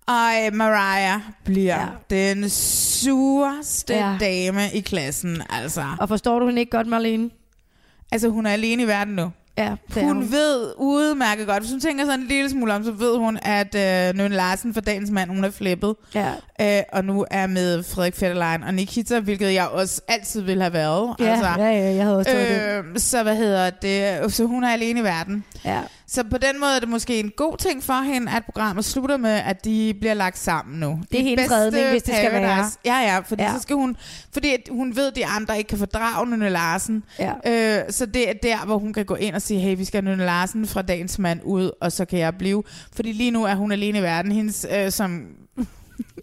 og Mariah bliver Ja. den sureste ja. dame i klassen, altså. Og forstår du hende ikke godt, Marlene? Altså, hun er alene i verden nu. Ja, Hun, hun. ved udmærket godt, hvis hun tænker sådan en lille smule om, så ved hun, at øh, Nøn Larsen for dagens mand, hun er flippet. Ja. Øh, og nu er med Frederik Fetterlein og Nikita, hvilket jeg også altid ville have været. Ja, ja, ja, jeg havde også taget det. øh, så hvad hedder det? Så hun er alene i verden. Ja. Så på den måde er det måske en god ting for hende, at programmet slutter med, at de bliver lagt sammen nu. Det er hendes redning, hvis det skal være. Ja, ja, fordi Ja. så skal hun, fordi hun ved, at de andre ikke kan fordrage Nynne Larsen. Ja. Øh, så det er der, hvor hun kan gå ind og sige, hey, vi skal have Nynne Larsen fra dagens mand ud, og så kan jeg blive. Fordi lige nu er hun alene i verden. Hendes, øh, som...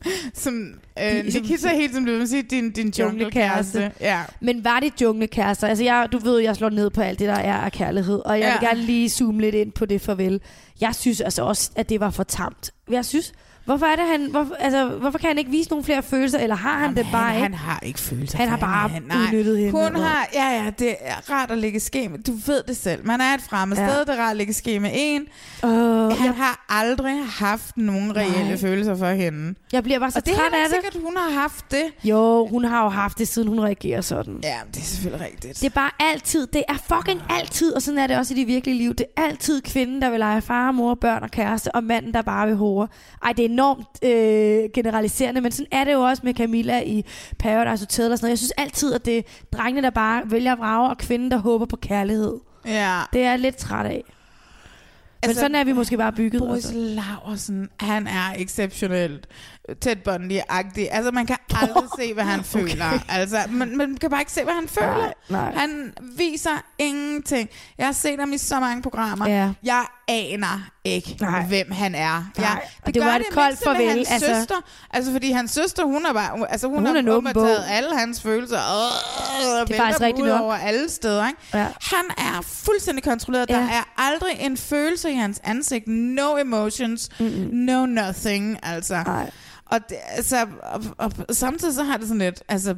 som øh, De- Nikita helt som du vil sige, din, din Junglekæreste. Ja. Men var det junglekærester? Altså, jeg, du ved, jeg slår ned på alt det, der er af kærlighed. Og jeg ja. vil gerne lige zoome lidt ind på det farvel. Jeg synes altså også, at det var for tamt. Jeg synes, hvorfor er det han... Hvorfor, altså, hvorfor kan han ikke vise nogle flere følelser? Eller har han Jamen, det bare han, ikke? Han har ikke følelser. Han har bare hende. Nej. udnyttet hende, Hun har, ja, ja, det er rart at lægge ske med. Du ved det selv. Man er et fremmede Ja. sted, det er rart at lægge ske med en. Uh, Han har aldrig haft nogen reelle Nej. følelser for hende. jeg bliver bare så Og det er træt af ikke det. sikkert, hun har haft det. Jo, hun har jo haft det, siden hun reagerer sådan. Ja, det er selvfølgelig rigtigt. Det er bare altid, det er fucking altid, og sådan er det også i det virkelige liv. Det er altid kvinden, der vil lege far, mor, børn og kæreste, og manden, der bare vil hore. Ej, det er enormt øh, generaliserende, men sådan er det jo også med Camilla i Paradise Hotel og sådan noget. Jeg synes altid, at det er drengene, der bare vælger at vrage, og kvinden, der håber på kærlighed. ja. Det er jeg lidt træt af. Men Altså, sådan er vi måske bare bygget. Boris Altså. Laursen, han er exceptionelt tæt Bundy-agtig. Altså, man kan aldrig se, hvad han okay. føler. Altså, man, man kan bare ikke se, hvad han føler. Nej, nej. Han viser ingenting. Jeg har set ham i så mange programmer. Ja. Jeg aner ikke, Nej. hvem han er. Nej, Ja, og det var et koldt mindste med farvel, Hans altså. søster. Altså, fordi hans søster, hun er bare... Altså, hun, Hun har er en åben åbenbart bog. taget alle hans følelser. Øh, Det er faktisk rigtigt nok. over alle steder, ikke? Ja. Han er fuldstændig kontrolleret. Der Ja. er aldrig en følelse i hans ansigt. No emotions. Mm-mm. No nothing. Altså. Nej. Og, det, altså, og, og, og samtidig så har det sådan lidt, altså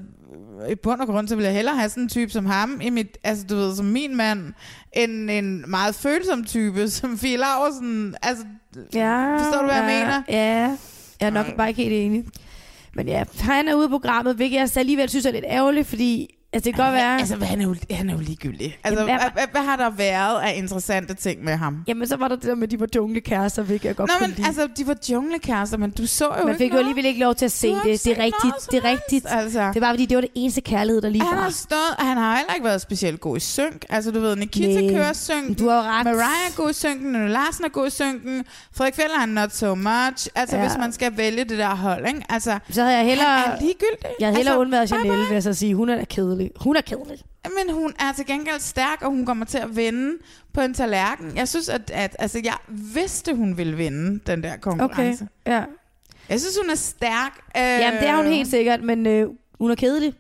i bund og grund, så vil jeg hellere have sådan en type som ham, i mit, altså du ved, som min mand, end en meget følsom type, som Fie Laursen. Altså, Ja, forstår du, hvad ja, jeg mener? Ja, jeg er nok bare ikke helt enig. Men ja, han er ude af programmet, hvilket jeg så alligevel synes er lidt ærgerligt, fordi Altså, det kan godt være... Altså, han er jo, han er jo ligegyldig. Altså, Jamen, hvad, hvad- hvad, har der været af interessante ting med ham? Jamen, så var der det der med, at de var junglekærester, hvilket jeg godt Nå, kunne men lide. altså, de var junglekærester, men du så jo Man ikke fik jo noget. alligevel ikke lov til at se det. Det er rigtigt. Det er rigtigt. altså. Det var fordi, det var det eneste kærlighed, der lige Han var. har stået, han har heller ikke været specielt god i synk. Altså, du ved, Nikita Nej, kører synken. du har jo ret. Mariah er god i synken, Nynne Larsen er god i synken. Frederik Fjeller er not so much. Altså, Ja. hvis man skal vælge det der hold, ikke? Altså, Så havde jeg hellere... han er ligegyldig. Jeg havde hellere altså, undværet bye. vil jeg så sige. Hun er da kedelig. Hun er kedelig. Men hun er til gengæld stærk, og hun kommer til at vinde på en tallerken. Jeg synes, at, at altså, jeg vidste, hun ville vinde den der konkurrence. Okay. ja. Jeg synes, hun er stærk. Øh, Jamen, det er hun helt sikkert, men øh, hun er kedelig.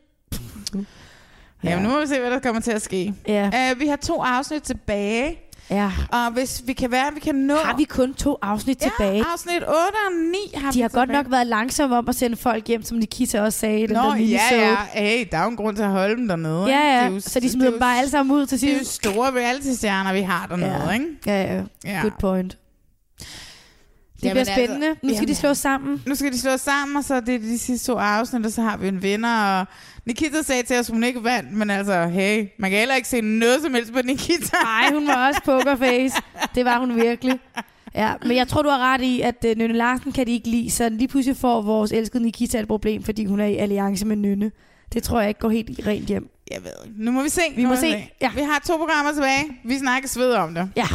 Jamen, nu må vi se, hvad der kommer til at ske. Ja. Uh, vi har to afsnit tilbage, ja. og hvis vi kan være, at vi kan nå... Har vi kun to afsnit tilbage? Ja, afsnit 8 og 9 har De har godt tilbage. nok været langsomme om at sende folk hjem, som Nikita også sagde den Nå, der ja, ja. Hey, der er jo en grund til at holde dem dernede. ikke? Ja, Det er ja. jo- Så de smider er dem jo- bare alle sammen ud til Det er jo sidst. store reality-stjerner, vi har dernede, Ja. ikke? Ja, ja. Ja. Good point. Det Jamen, bliver spændende. altså, Nu skal de jamen. slås sammen. Nu skal de slå sammen, og så er det de sidste to afsnit, og så har vi en vinder. Og Nikita sagde til os, at hun ikke vandt, men altså, hey, man kan heller ikke se noget som helst på Nikita. Nej, hun var også pokerface. Det var hun virkelig. Ja, men jeg tror, du har ret i, at uh, Nynne Larsen kan de ikke lide, så lige pludselig får vores elskede Nikita et problem, fordi hun er i alliance med Nynne. Det tror jeg ikke går helt rent hjem. Jeg ved ikke. Nu må vi se. Vi Nu må se. Ja. Vi har to programmer tilbage. Vi snakkes ved om det. Ja,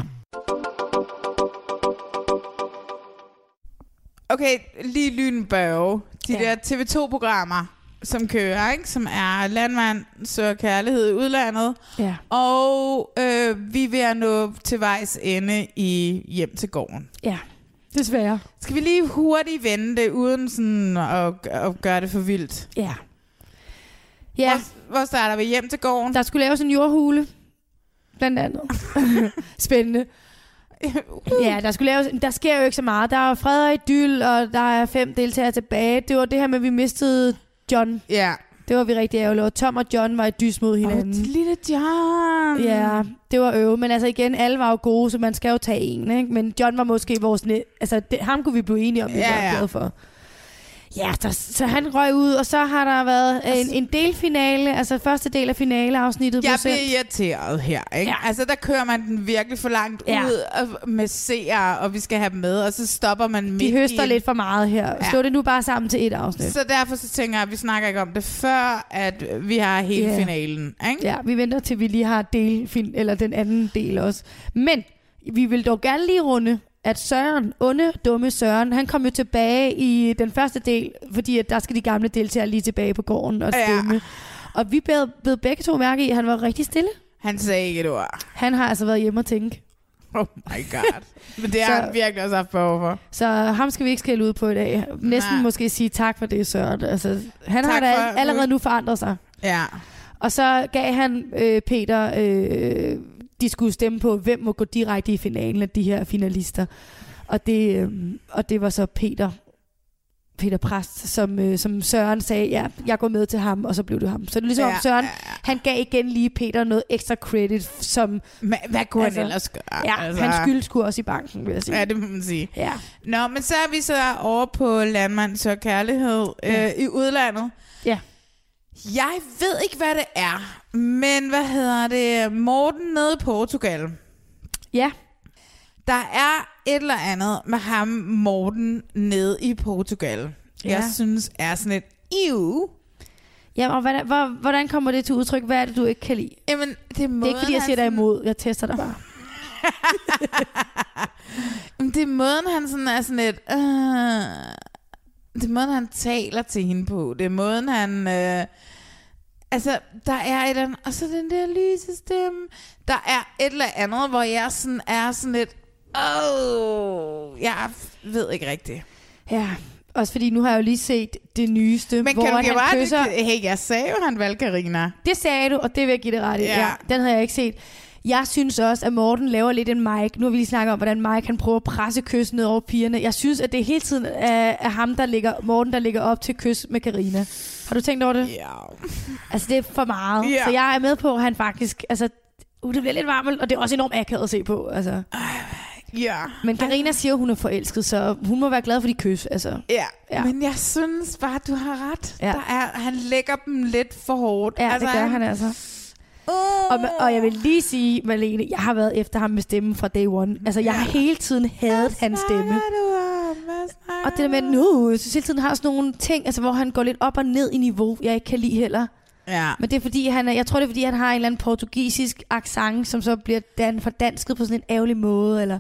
Okay, lige lynbørge. De Ja. der TV2-programmer, som kører, ikke? Som er Landmand søger kærlighed i udlandet. ja, Og øh, vi er ved at nå til vejs ende i Hjem til gården. ja. Desværre. Skal vi lige hurtigt vende det, uden sådan at, at gøre det for vildt? Ja. Ja, Hvor, hvor starter vi hjem til gården? der skulle laves en jordhule. Blandt andet. Spændende. Ja, der, skulle laves, der sker jo ikke så meget. Der er fred og idyll, og der er fem deltagere tilbage. Det var det her med, at vi mistede John. Ja. Det var vi rigtig ærgerlige over. Tom og John var i dys mod Åh, hinanden. lille John. Ja, det var øve. Men altså igen, alle var jo gode, så man skal jo tage en. Ikke? Men John var måske vores... Næ- altså, det, ham kunne vi blive enige om, vi Ja, var ja. glade for. Ja, der, så han røg ud, og så har der været en, en delfinale, altså første del af finaleafsnittet. Jeg bliver irriteret her, ikke? Ja. Altså, der kører man den virkelig for langt Ja. ud og- med seere, og vi skal have dem med, og så stopper man midt De høster i lidt for meget her. Ja. Slå det nu bare sammen til et afsnit. Så derfor så tænker jeg, at vi snakker ikke om det, før at vi har hele Ja. finalen, ikke? Ja, vi venter til vi lige har delfin, eller den anden del også. Men vi vil dog gerne lige runde, at Søren, onde, dumme Søren, han kom jo tilbage i den første del, fordi at der skal de gamle deltagere lige tilbage på gården og Ja. stemme. Og vi blev, blev begge to mærke i, at han var rigtig stille. Han sagde ikke et ord. Han har altså været hjemme og tænke. Oh my god. Men det har han virkelig også haft behov for. Så ham skal vi ikke skælde ud på i dag. Næsten Nej. måske sige tak for det, Søren. Altså, han Tak har da for- allerede nu forandret sig. Ja. Og så gav han øh, Peter, øh, de skulle stemme på, hvem må gå direkte i finalen af de her finalister. Og det, øh, og det var så Peter, Peter Præst, som, øh, som Søren sagde, ja, jeg går med til ham, og så blev det ham. Så det er ligesom, ja, Søren, ja, han gav igen lige Peter noget ekstra credit, som Men hvad kunne Altså, han ellers gøre? ja, altså, han skyld skulle også i banken, vil jeg sige. Ja, det må man sige. Ja. Nå, men så er vi så over på Landmand Sør Kærlighed Ja. øh, i udlandet. Ja. Jeg ved ikke, hvad det er, men hvad hedder det? Morten nede i Portugal. ja, Der er et eller andet med ham, Morten, nede i Portugal. Ja. Jeg synes er sådan et, Ew. ja og hvordan, hvor, hvordan kommer det til udtryk? Hvad er det, du ikke kan lide? Jamen, det er, Det er ikke, fordi jeg siger dig imod. Jeg tester dig bare. Jamen, det er måden, han sådan er sådan et... Øh, det er måden, han taler til hende på. Det er måden, han... Øh, altså, der er et andet... Og så den der lyse stemme. Der er et eller andet, hvor jeg sådan er sådan lidt... Åh, oh, jeg ved ikke rigtigt. Ja, også fordi nu har jeg jo lige set det nyeste, Men hvor kan du han kysser... det? Hey, jeg sagde jo, han valgte Karina. Det sagde du, og det vil jeg give det ret i. Ja. ja. Den havde jeg ikke set. Jeg synes også, at Morten laver lidt en Mike. Nu har vi lige snakket om, hvordan Mike han prøver at presse kys ned over pigerne. Jeg synes, at det hele tiden er, er ham, der ligger, Morten, der ligger op til kys med Karina. Har du tænkt over det? Ja. Altså, det er for meget. Ja. Så jeg er med på, at han faktisk... Altså, uh, det bliver lidt varmt, og det er også enormt akavet at se på. Altså. Ja. Men Karina siger, at hun er forelsket, så hun må være glad for de kys. Altså. Ja. Ja. men jeg synes bare, du har ret. Ja. Der er, han lægger dem lidt for hårdt. Ja, altså, det gør han altså. Uh, Og, og jeg vil lige sige, Malene, jeg har været efter ham med stemmen fra day one. Altså, jeg har hele tiden hadet hans stemme. Og det der med, nu, jeg synes hele tiden har sådan nogle ting, altså, hvor han går lidt op og ned i niveau, jeg ikke kan lide heller. Ja. Men det er fordi, han er, jeg tror det er fordi, han har en eller anden portugisisk accent, som så bliver dan fordansket på sådan en ærgerlig måde, eller...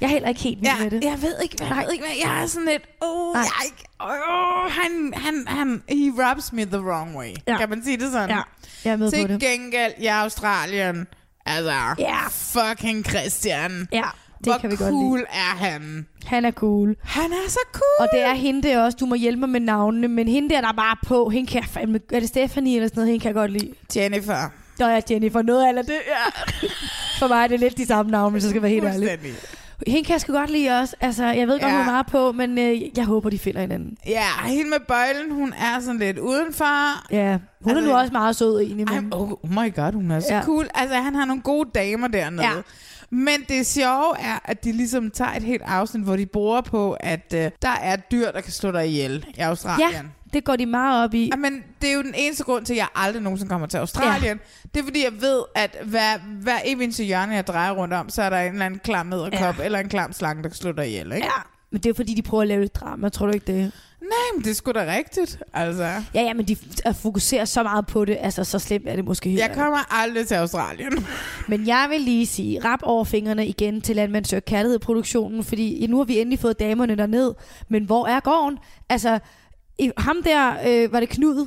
Jeg er heller ikke helt vild Ja, med det. jeg ved ikke, jeg ved ikke, hvad, jeg er sådan lidt, oh, Nej. jeg er ikke, oh, han, han, han, he rubs me the wrong way. Ja. Kan man sige det sådan? Ja, jeg er med på Til det. gengæld i Australien, altså, Ja. fucking Christian. Ja, det Hvor kan vi godt cool lide. er han? Han er cool. Han er så cool. Og det er hende der også, du må hjælpe mig med navnene, men hende der, der er bare på, hende kan jeg fandme, er det Stephanie eller sådan noget, hende kan jeg godt lide. Jennifer. Der er Jennifer, noget eller det, ja. For mig er det lidt de samme navne, hvis jeg skal være helt ærlig. Hende kan jeg sgu godt lide også. Altså, jeg ved godt, Ja. hun er meget på, men øh, jeg håber, de finder hinanden. Ja, hende med bøjlen, hun er sådan lidt udenfor. Ja, hun Altså, er nu også meget sød egentlig. Ej, Men... oh, oh my god, hun er så Ja. cool. Altså, han har nogle gode damer dernede. Ja. Men det sjove er, at de ligesom tager et helt afsnit, hvor de bruger på, at uh, der er dyr, der kan slå dig ihjel i Australien. Ja, det går de meget op i. Men det er jo den eneste grund til, at jeg aldrig nogensinde kommer til Australien. Ja. Det er fordi, jeg ved, at hver, hver eneste hjørne, jeg drejer rundt om, så er der en eller anden klam edderkop ja. eller en klam slange, der kan slå dig ihjel. Ikke? Ja, men det er jo fordi, de prøver at lave lidt drama, tror du ikke det? Nej, men det er sgu da rigtigt. Altså, Ja, ja, men de f- fokuserer så meget på det, altså så slemt er det måske helt. jeg kommer aldrig til Australien. Men jeg vil lige sige, rap over fingrene igen til Landmand Søger Kærlighed-produktionen, fordi nu har vi endelig fået damerne derned, men hvor er gården? Altså, ham der, øh, var det Knud?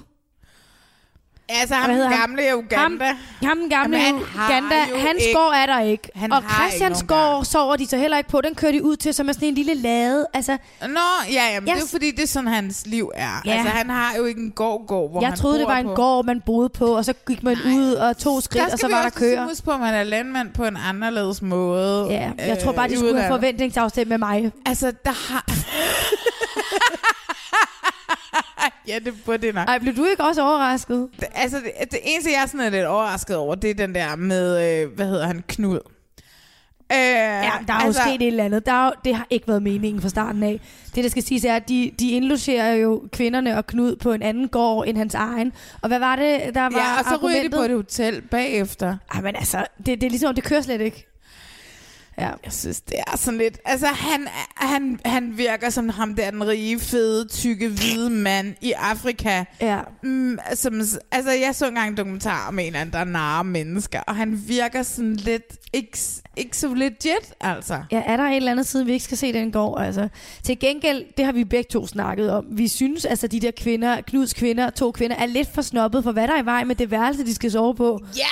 Altså, ham den han? gamle i Uganda. Ham, ham den gamle Jamen, han Uganda, hans ikke- gård er der ikke. Han og Christians gård sover de så heller ikke på. Den kører de ud til som er sådan en lille lade. Altså, Nå, ja, jamen, yes. det er fordi, det er sådan, hans liv er. Ja. Altså, han har jo ikke en gård-gård, hvor jeg han troede, det var en på. gård, man boede på, og så gik man ud og tog skridt, Der og skal så var der køer. huske på, at man er landmand på en anderledes måde. Ja, jeg tror bare, øh, de skulle have forventningsafstemt med mig. Altså, der har... ja, det burde det nok. Ej, blev du ikke også overrasket? Det- Altså, det, det eneste, jeg sådan er lidt overrasket over, det er den der med, øh, hvad hedder han, Knud. Øh, Ja, der er altså, jo sket et eller andet. Der er, det har ikke været meningen fra starten af. Det, der skal siges, er, at de, de indlogerer jo kvinderne og Knud på en anden gård end hans egen. Og hvad var det, der var Ja, og så ryger de på et hotel bagefter. Ej, men altså, det, det er ligesom, det kører slet ikke. Ja. Jeg synes, det er sådan lidt... Altså, han, han, han virker som ham der, den rige, fede, tykke, hvide mand i Afrika. Ja. Mm, som, altså, jeg så engang en dokumentar om en eller anden, der narer mennesker, og han virker sådan lidt... Ikke, ikke så legit, altså. Ja, er der et eller andet siden, vi ikke skal se den går? Altså. Til gengæld, det har vi begge to snakket om. Vi synes, altså de der kvinder, Knuds kvinder, to kvinder, er lidt for snobbet for, hvad der er i vej med det værelse, de skal sove på. Ja!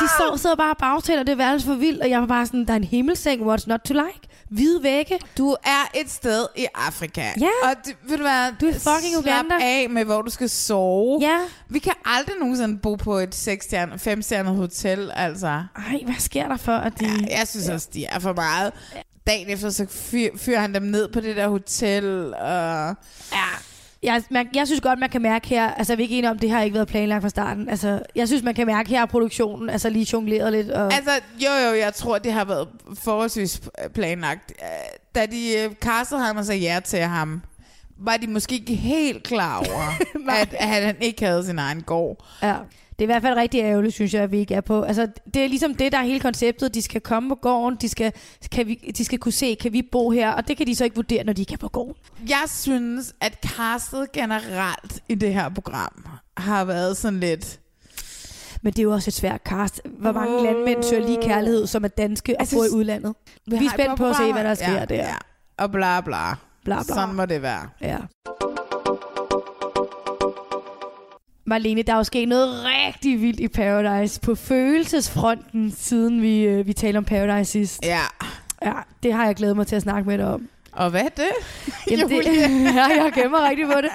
De står, sidder bare og bagtaler det værelse for vildt, og jeg var bare sådan, der er en himmelseng, what's not to like? Hvide vægge. Du er et sted i Afrika. Ja. Og det, ved du hvad? Du er fucking slap Uganda. af med, hvor du skal sove. Ja. Vi kan aldrig nogensinde bo på et 5-stjernet hotel, altså. Ej, hvad sker der for, at de... Ja, jeg synes også, de er for meget. Dagen efter, så fyr, fyrer han dem ned på det der hotel. Og... Ja. Jeg, man, jeg synes godt, man kan mærke her, altså vi er ikke enige om, det har ikke været planlagt fra starten. Altså, jeg synes, man kan mærke her, at produktionen altså lige jongleret lidt. Og... Altså, jo jo, jeg tror, det har været forholdsvis planlagt. Øh, Da de øh, castede ham og sagde ja til ham, var de måske ikke helt klar over, at, at han ikke havde sin egen gård. Ja. Det er i hvert fald rigtig ærgerligt, synes jeg, at vi ikke er på. Altså, det er ligesom det, der er hele konceptet. De skal komme på gården, de skal, kan vi, de skal kunne se, kan vi bo her? Og det kan de så ikke vurdere, når de ikke er på gården. Jeg synes, at castet generelt i det her program har været sådan lidt... Men det er jo også et svært cast. Hvor mange landmænd søger lige kærlighed, som er danske og Altså, bor i udlandet? Vi er har spændt på at se, hvad der sker ja, der. Ja. Og bla bla. Bla, bla. Sådan må det være. Ja. Marlene, der er jo sket noget rigtig vildt i Paradise på følelsesfronten, siden vi, øh, vi talte om Paradise sidst. Ja. Ja, det har jeg glædet mig til at snakke med dig om. Og hvad er det? Jamen, det, ja, jeg gemmer rigtig på det.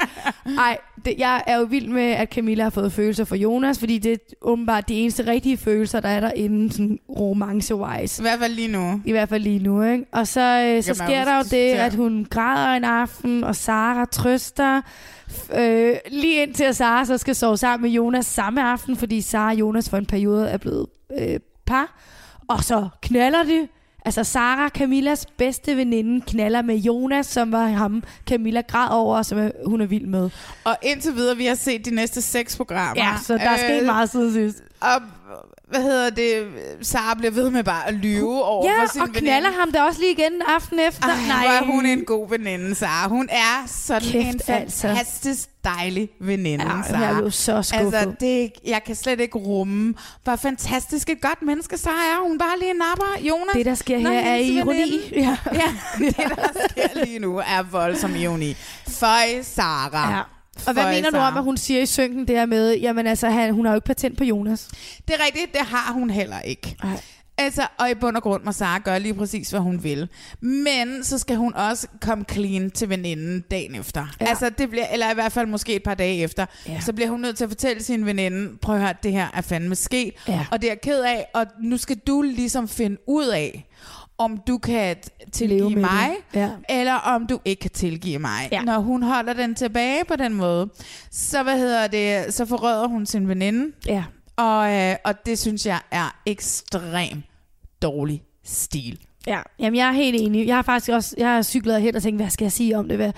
Ej, det, jeg er jo vild med, at Camilla har fået følelser for Jonas, fordi det er åbenbart de eneste rigtige følelser, der er der inden sådan romance-wise. I hvert fald lige nu. I hvert fald lige nu, ikke? Og så, øh, så sker der jo det, at hun græder en aften, og Sara trøster. Øh, lige indtil at Sara så skal sove sammen med Jonas samme aften, fordi Sara og Jonas for en periode er blevet øh, par. Og så knaller de. Altså Sara, Camillas bedste veninde, knaller med Jonas, som var ham, Camilla græd over, og som er- hun er vild med. Og indtil videre, vi har set de næste seks programmer. Ja, så der er sket meget siden sidst. Og hvad hedder det? Sara bliver ved med bare at lyve over Ja, for sin og knaller veninde. ham da også lige igen aften efter. Ej, Nej. hvor er hun en god veninde, Sara. Hun er sådan Kæft, en altså. fantastisk dejlig veninde, Ja, Sara. jeg blev så skuffet. Altså, det, jeg kan slet ikke rumme, hvor fantastisk et godt menneske Sara er. Hun bare lige napper Jonas. Det, der sker her, er ironi. veninde. Ja. Ja, det der sker lige nu er voldsom ironi. Føj, Sara. Ja. Og hvad mener du om, at hun siger i synken det her med, jamen altså, han, hun har jo ikke patent på Jonas. Det er rigtigt, det har hun heller ikke. Ej. Altså, og i bund og grund må Sara gøre lige præcis, hvad hun vil. Men så skal hun også komme clean til veninden dagen efter. Ja. Ja. Altså, det bliver, eller i hvert fald måske et par dage efter. Ja. Så bliver hun nødt til at fortælle sin veninde, prøv at høre, det her er fandme sket. Ja. Og det er jeg ked af, og nu skal du ligesom finde ud af, om du kan Leve tilgive med mig, det. Ja. eller om du ikke kan tilgive mig. Ja. Når hun holder den tilbage på den måde, så hvad hedder det, så forrøder hun sin veninde, Ja. og, øh, og det synes jeg er ekstrem dårlig stil. Ja, jamen jeg er helt enig. Jeg har faktisk også jeg har cyklet hen og tænkt, hvad skal jeg sige om det? Hvad?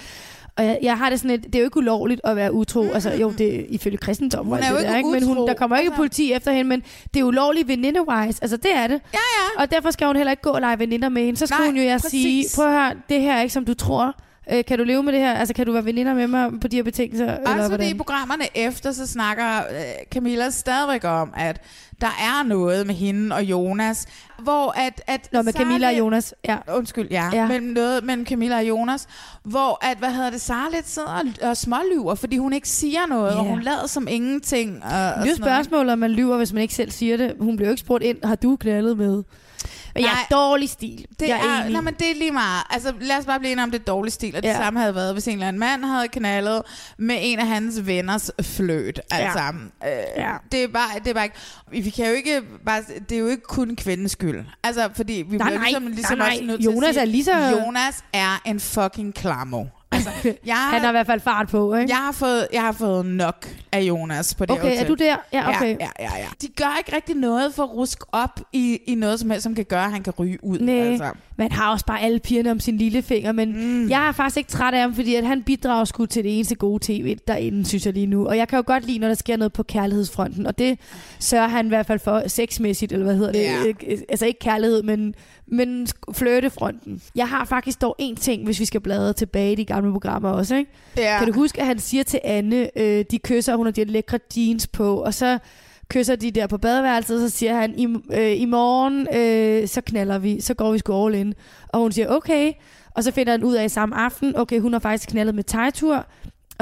Og jeg, jeg har det sådan lidt, det er jo ikke ulovligt at være utro. Altså jo, det er ifølge kristendom. Hun er jo det ikke der, ikke? Men hun, der kommer ikke Altså- politi efter hende, men det er ulovligt veninde-wise. Altså det er det. Ja, ja. Og derfor skal hun heller ikke gå og lege veninder med hende. Så skal Nej, hun jo jeg præcis. sige, prøv at høre, det her er ikke som du tror. Øh, kan du leve med det her? Altså kan du være veninder med mig på de her betingelser? eller Også fordi i programmerne efter, så snakker øh, Camilla stadigvæk om, at der er noget med hende og Jonas, hvor at... at Nå, med Camilla og Jonas. Ja. Undskyld, ja. Ja. Mellem noget mellem Camilla og Jonas, hvor at, hvad hedder det, Sara lidt sidder og, og smålyver, fordi hun ikke siger noget, Ja. og hun lader som ingenting. Og, Det er jo spørgsmålet, om man lyver, hvis man ikke selv siger det. Hun blev jo ikke spurgt ind, har du knaldet med? Men jeg er Nej. dårlig stil. Det jeg er, er, nej, men det er lige meget. Altså, lad os bare blive enige om, det er dårlig stil. Og det Ja. samme havde været, hvis en eller anden mand havde knaldet med en af hans venners fløt. Altså, øh, Ja. det, er bare, det er bare ikke... Vi kan jo ikke bare... Det er jo ikke kun kvindens skyld. Altså, fordi vi Nej, bliver nej. ligesom, ligesom Nej, nej. også nødt til Jonas at sige, er lige så- Jonas er en fucking klammer. Altså, jeg, Han har i hvert fald fart på, ikke? jeg, har fået, jeg har fået nok af Jonas på det okay, er hotel. du der? Ja, okay. Ja, ja, ja, ja. De gør ikke rigtig noget for at ruske op i, i noget som helst, som kan gøre, at han kan ryge ud. Nej, Altså. man har også bare alle pigerne om sin lille finger, men mm. jeg er faktisk ikke træt af ham, fordi at han bidrager sgu til det eneste gode tv derinde, synes jeg lige nu. Og jeg kan jo godt lide, når der sker noget på kærlighedsfronten, og det sørger han i hvert fald for sexmæssigt, eller hvad hedder det? Ja. Altså ikke kærlighed, men, men flirtefronten. Jeg har faktisk dog en ting, hvis vi skal bladre tilbage i de gamle programmer også, ikke? Ja. Kan du huske, at han siger til Anne, øh, de kysser, hun har de lækre jeans på, og så kysser de der på badeværelset, og så siger han, i, øh, i morgen, øh, så knaller vi, så går vi sgu all in. Og hun siger, okay. Og så finder han ud af samme aften, okay, hun har faktisk knaldet med tegtur.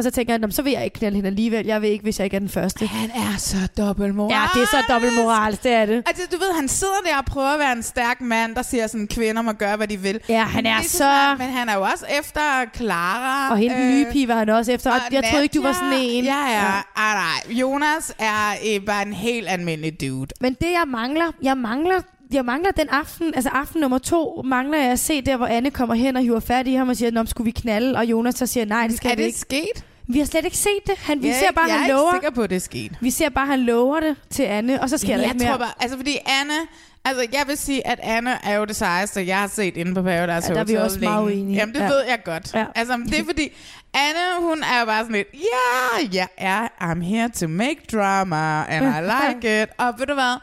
Og så tænker han, "Nå, men så vil jeg ikke knalde hende alligevel. Jeg vil ikke, hvis jeg ikke er den første. Han er så dobbeltmoral. Ja, det er så dobbeltmoral, det er det. Altså, du ved, han sidder der og prøver at være en stærk mand, der siger sådan, kvinder må gøre, hvad de vil. Ja, han er så- snart, Men han er jo også efter Clara. Og hende den nye øh, pige var han også efter. Og og jeg troede ikke, du var sådan en. Ja, ja. Ej, nej. Jonas er øh, bare en helt almindelig dude. Men det jeg mangler, jeg mangler jeg mangler den aften, altså aften nummer to, mangler jeg at se der, hvor Anne kommer hen og hiver fat i ham og siger, Nå, skulle vi knalde? Og Jonas så siger, nej, det skal er vi det ikke. sket? Vi har slet ikke set det. Han, vi Jeg er ser bare, jeg han er lover. ikke sikker på, at det er sket. Vi ser bare, han lover det til Anne, og så sker der jeg ikke mere. tror bare, altså fordi Anne, altså jeg vil sige, at Anne er jo det sejeste, jeg har set inde på Paradise Ja, Hotel. der er vi også længe. meget uenige. Jamen det Ja. ved jeg godt. Ja. Altså det er fordi, Anne hun er jo bare sådan lidt, ja, jeg er, I'm here to make drama, and I like it. Og ved du hvad,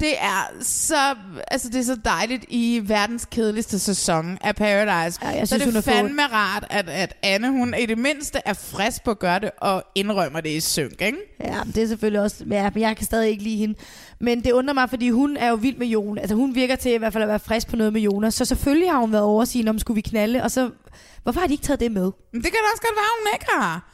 det er så, altså det er så dejligt i verdens kedeligste sæson af Paradise. Ja, jeg så synes, det hun er fandme rart, at, at Anne, hun i det mindste er frisk på at gøre det, og indrømmer det i synk, ikke? Ja, det er selvfølgelig også... Ja, men jeg kan stadig ikke lide hende. Men det undrer mig, fordi hun er jo vild med Jonas. Altså hun virker til i hvert fald at være frisk på noget med Jonas. Så selvfølgelig har hun været over at sige, om skulle vi knalde. Og så... Hvorfor har de ikke taget det med? Men det kan da også godt være, hun ikke har.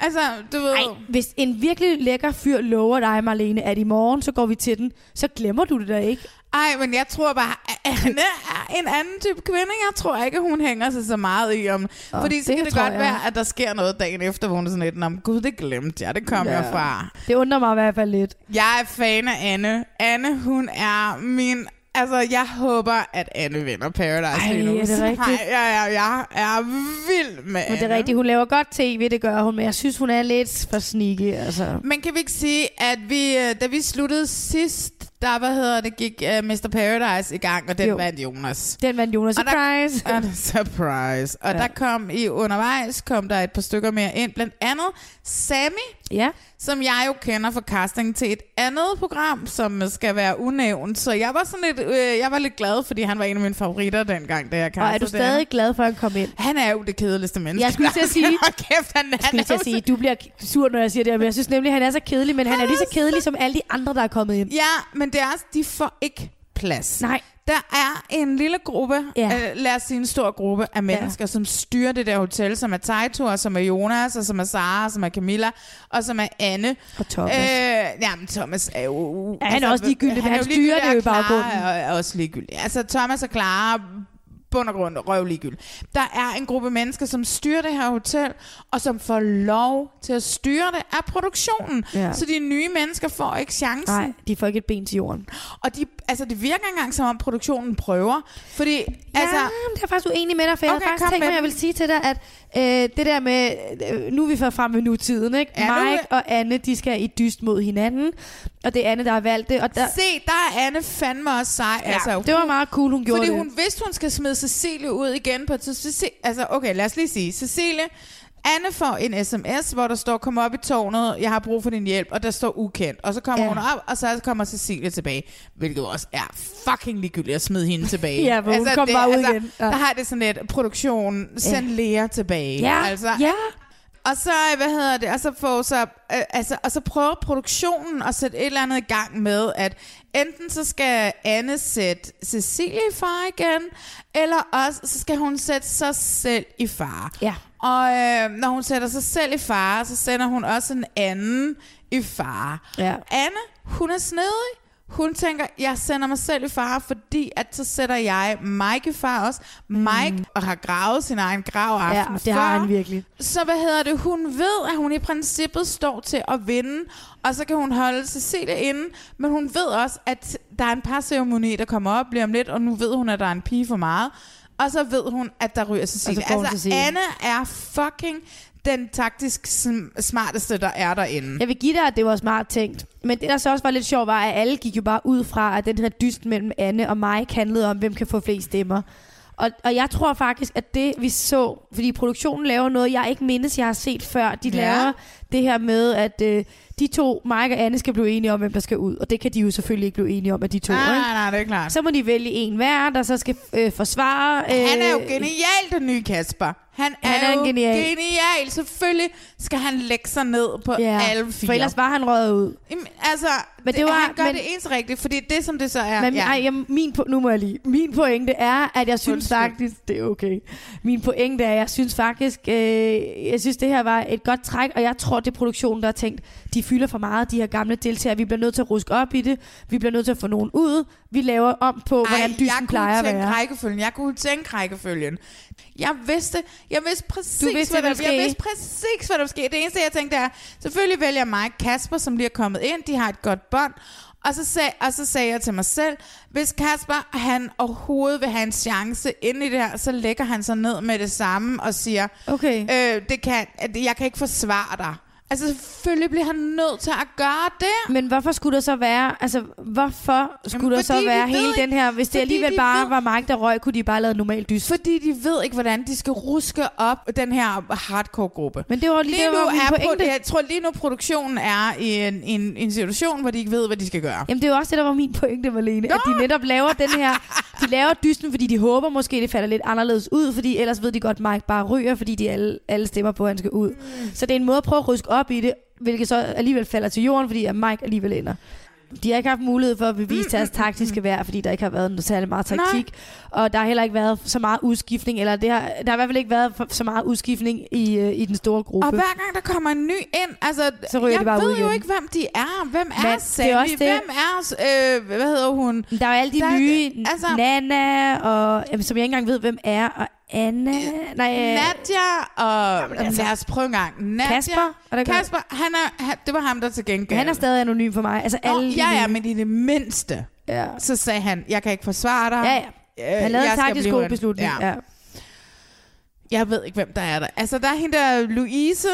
Altså, du ved... Ej, hvis en virkelig lækker fyr lover dig, Marlene, at i morgen, så går vi til den, så glemmer du det da ikke. Ej, men jeg tror bare, at Anne er en anden type kvinde. Jeg tror ikke, hun hænger sig så meget i om... Åh, fordi så det kan det godt jeg. være, at der sker noget dagen efter, hvor hun er sådan lidt, men gud, det glemte jeg. Det kom Ja. jeg fra. Det undrer mig i hvert fald lidt. Jeg er fan af Anne. Anne, hun er min... Altså, jeg håber, at Anne vinder Paradise Ej, lige nu. er det rigtigt? Nej, jeg, jeg, er vild med Men det Anne. er rigtigt, hun laver godt tv, det gør hun, men jeg synes, hun er lidt for sneaky. Altså. Men kan vi ikke sige, at vi, øh, da vi sluttede sidst, der, hvad hedder det, gik uh, Mr. Paradise i gang, og den Jo. vandt Jonas. Den vandt Jonas. Og der- Surprise! Og surprise. Og Ja. ja. der kom i undervejs, kom der et par stykker mere ind. Blandt andet Sammy, Ja. Som jeg jo kender fra casting til et andet program, som skal være unævnt. Så jeg var sådan lidt, øh, jeg var lidt glad, fordi han var en af mine favoritter dengang, da jeg Og er castede du det. stadig glad for, at han kom ind? Han er jo det kedeligste menneske. Jeg skulle til at sige- kæft, han, han Skulle er til at jo sige, du bliver sur, når jeg siger det her, men jeg synes nemlig, at han er så kedelig, men han er lige så kedelig som alle de andre, der er kommet ind. Ja, men det er de får ikke plads. Nej. Der er en lille gruppe, Ja. øh, lad os sige en stor gruppe af mennesker, ja. som styrer det der hotel, som er Taito, som er Jonas, og som er Sara, som er Camilla, og som er Anne. Og Thomas. Øh, jamen, Thomas er jo... Ja, han er også ligegyldig, han jo styrer det jo i baggrunden. Er, er også ligegyldig. Altså, Thomas og Clara bund og grund røv ligegyldig. Der er en gruppe mennesker, som styrer det her hotel, og som får lov til at styre det af produktionen. Ja. Så de nye mennesker får ikke chancen. Nej, de får ikke et ben til jorden. Og de, altså, det virker ikke engang, som om produktionen prøver. Fordi, Ja, altså... det er jeg faktisk uenig med dig, for jeg Okay, havde faktisk kom tænkt mig, jeg vil sige til dig, at øh, det der med, øh, nu er vi for frem ved nutiden, ikke? Nu Mike og Anne, de skal i dyst mod hinanden, og det er Anne, der har valgt det. Og der, Se, der er Anne fandme også sej. ja, altså, det var meget cool, hun gjorde Fordi det. hun vidste, hun skal smide Cecilie ud igen på et tidspunkt. Altså, okay, lad os lige sige. Cecilie, Anne får en sms, hvor der står, kom op i tårnet, jeg har brug for din hjælp, og der står ukendt. Og så kommer Ja. ja. hun op, og så kommer Cecilie tilbage, hvilket også er fucking ligegyldigt at smide hende tilbage. Ja, hvor hun kom bare ud altså, igen. Ja. Der har det sådan lidt, produktion, send Lea tilbage. ja, altså, ja. og så, hvad hedder det, og så, får så, øh, altså, og så prøver produktionen at sætte et eller andet i gang med, at enten så skal Anne sætte Cecilie i far igen, eller også så skal hun sætte sig selv i far. Ja. Og øh, når hun sætter sig selv i far, så sender hun også en anden i far. Ja. Anne, hun er snedig. Hun tænker, jeg sender mig selv i fare, fordi at så sætter jeg Mike i far også. Mike mm. har gravet sin egen grav Ja, aften det før. har han virkelig. Så hvad hedder det? Hun ved, at hun i princippet står til at vinde, og så kan hun holde Cecilie inde, men hun ved også, at der er en par ceremoni, der kommer op lige om lidt, og nu ved hun, at der er en pige for meget. Og så ved hun, at der ryger Cecilie. Altså, Cecilie. Anne er fucking den taktisk sm- smarteste, der er derinde. Jeg vil give dig, at det var smart tænkt. Men det, der så også var lidt sjovt, var, at alle gik jo bare ud fra, at den her dyst mellem Anne og Mike handlede om, hvem kan få flest stemmer. Og, og jeg tror faktisk, at det vi så, fordi produktionen laver noget, jeg ikke mindes, jeg har set før. De Ja. laver det her med, at øh, de to, Mike og Anne, skal blive enige om, hvem der skal ud. Og det kan de jo selvfølgelig ikke blive enige om, at de to. Nej, ikke? nej, nej, det er klart. Så må de vælge en hver, der så skal øh, forsvare... Øh, Han er jo genial, den nye Kasper. Han er, Han er en jo genial. genial. Selvfølgelig skal han lægge sig ned på Ja, alle fire. for ellers var han røget ud. Jamen, altså, Men det det var- han gør men- det eneste rigtigt, fordi det, som det så er... Men ja. ej, jamen, min, nu må jeg lige. Min pointe er, at jeg synes Undskyld. faktisk, det er okay. Min pointe er, at jeg synes faktisk, øh, jeg synes det her var et godt træk, og jeg tror, det er produktionen, der har tænkt, de fylder for meget, de her gamle deltagere. Vi bliver nødt til at ruske op i det. Vi bliver nødt til at få nogen ud. Vi laver om på, hvordan Ej, dysten jeg plejer at kunne tænke være. rækkefølgen. Jeg kunne tænke rækkefølgen. Jeg vidste, jeg vidste præcis, Du vidste, hvad hvad der, jeg vidste præcis, hvad der ville ske. Det eneste, jeg tænkte er, selvfølgelig vælger Mike Kasper, som lige er kommet ind. De har et godt bånd. Og så, sag, og så sagde jeg til mig selv, hvis Kasper han overhovedet vil have en chance ind i det her, så lægger han sig ned med det samme og siger, Okay. øh, det kan, at jeg kan ikke forsvare dig. Altså selvfølgelig bliver han nødt til at gøre det. Men hvorfor skulle der så være, altså hvorfor skulle Jamen, der så være hele ikke- den her, hvis det alligevel de bare ved- var Mike, der røg, kunne de bare lave normal dyst. Fordi de ved ikke, hvordan de skal ruske op den her hardcore-gruppe. Men det var lige, Lige det nu var min er pointe. på, jeg tror lige nu produktionen er i en, en, en situation, hvor de ikke ved, hvad de skal gøre. Jamen det er jo også det, der var min pointe, Marlene. At de netop laver den her... De laver dysten, fordi de håber måske, det falder lidt anderledes ud, fordi ellers ved de godt, Mike bare ryger, fordi de alle, alle stemmer på, at han skal ud. Mm. Så det er en måde at prøve at ryske op i det, hvilket så alligevel falder til jorden, fordi at Mike alligevel ender. De har ikke haft mulighed for at bevise deres taktiske værd, fordi der ikke har været noget særlig meget taktik. Og der har heller ikke været så meget udskiftning, eller det har, der har i hvert fald ikke været så meget udskiftning i, øh, i den store gruppe. Og hver gang der kommer en ny ind, altså, Så jeg de bare ved ud jo ikke, hvem de er. Hvem er Men det er også det- Hvem er, øh, hvad hedder hun? Der er jo alle de Der er- nye, altså- altså, Nana, og, jamen, som jeg ikke engang ved, hvem er, og Anna, nej, øh, Nadia og... Jamen, altså- lad os prøve en gang. Nadia, Kasper, er det? Kasper, han er, han, det var ham, der til gengæld. han er stadig anonym for mig. Altså alle ja, ja, men i det mindste, ja. så sagde han, jeg kan ikke forsvare dig. ja, ja. Øh, Han lavede jeg en skal taktisk blive god beslutning. Ja. Ja. Jeg ved ikke, hvem der er der. Altså, der er hende der Louise,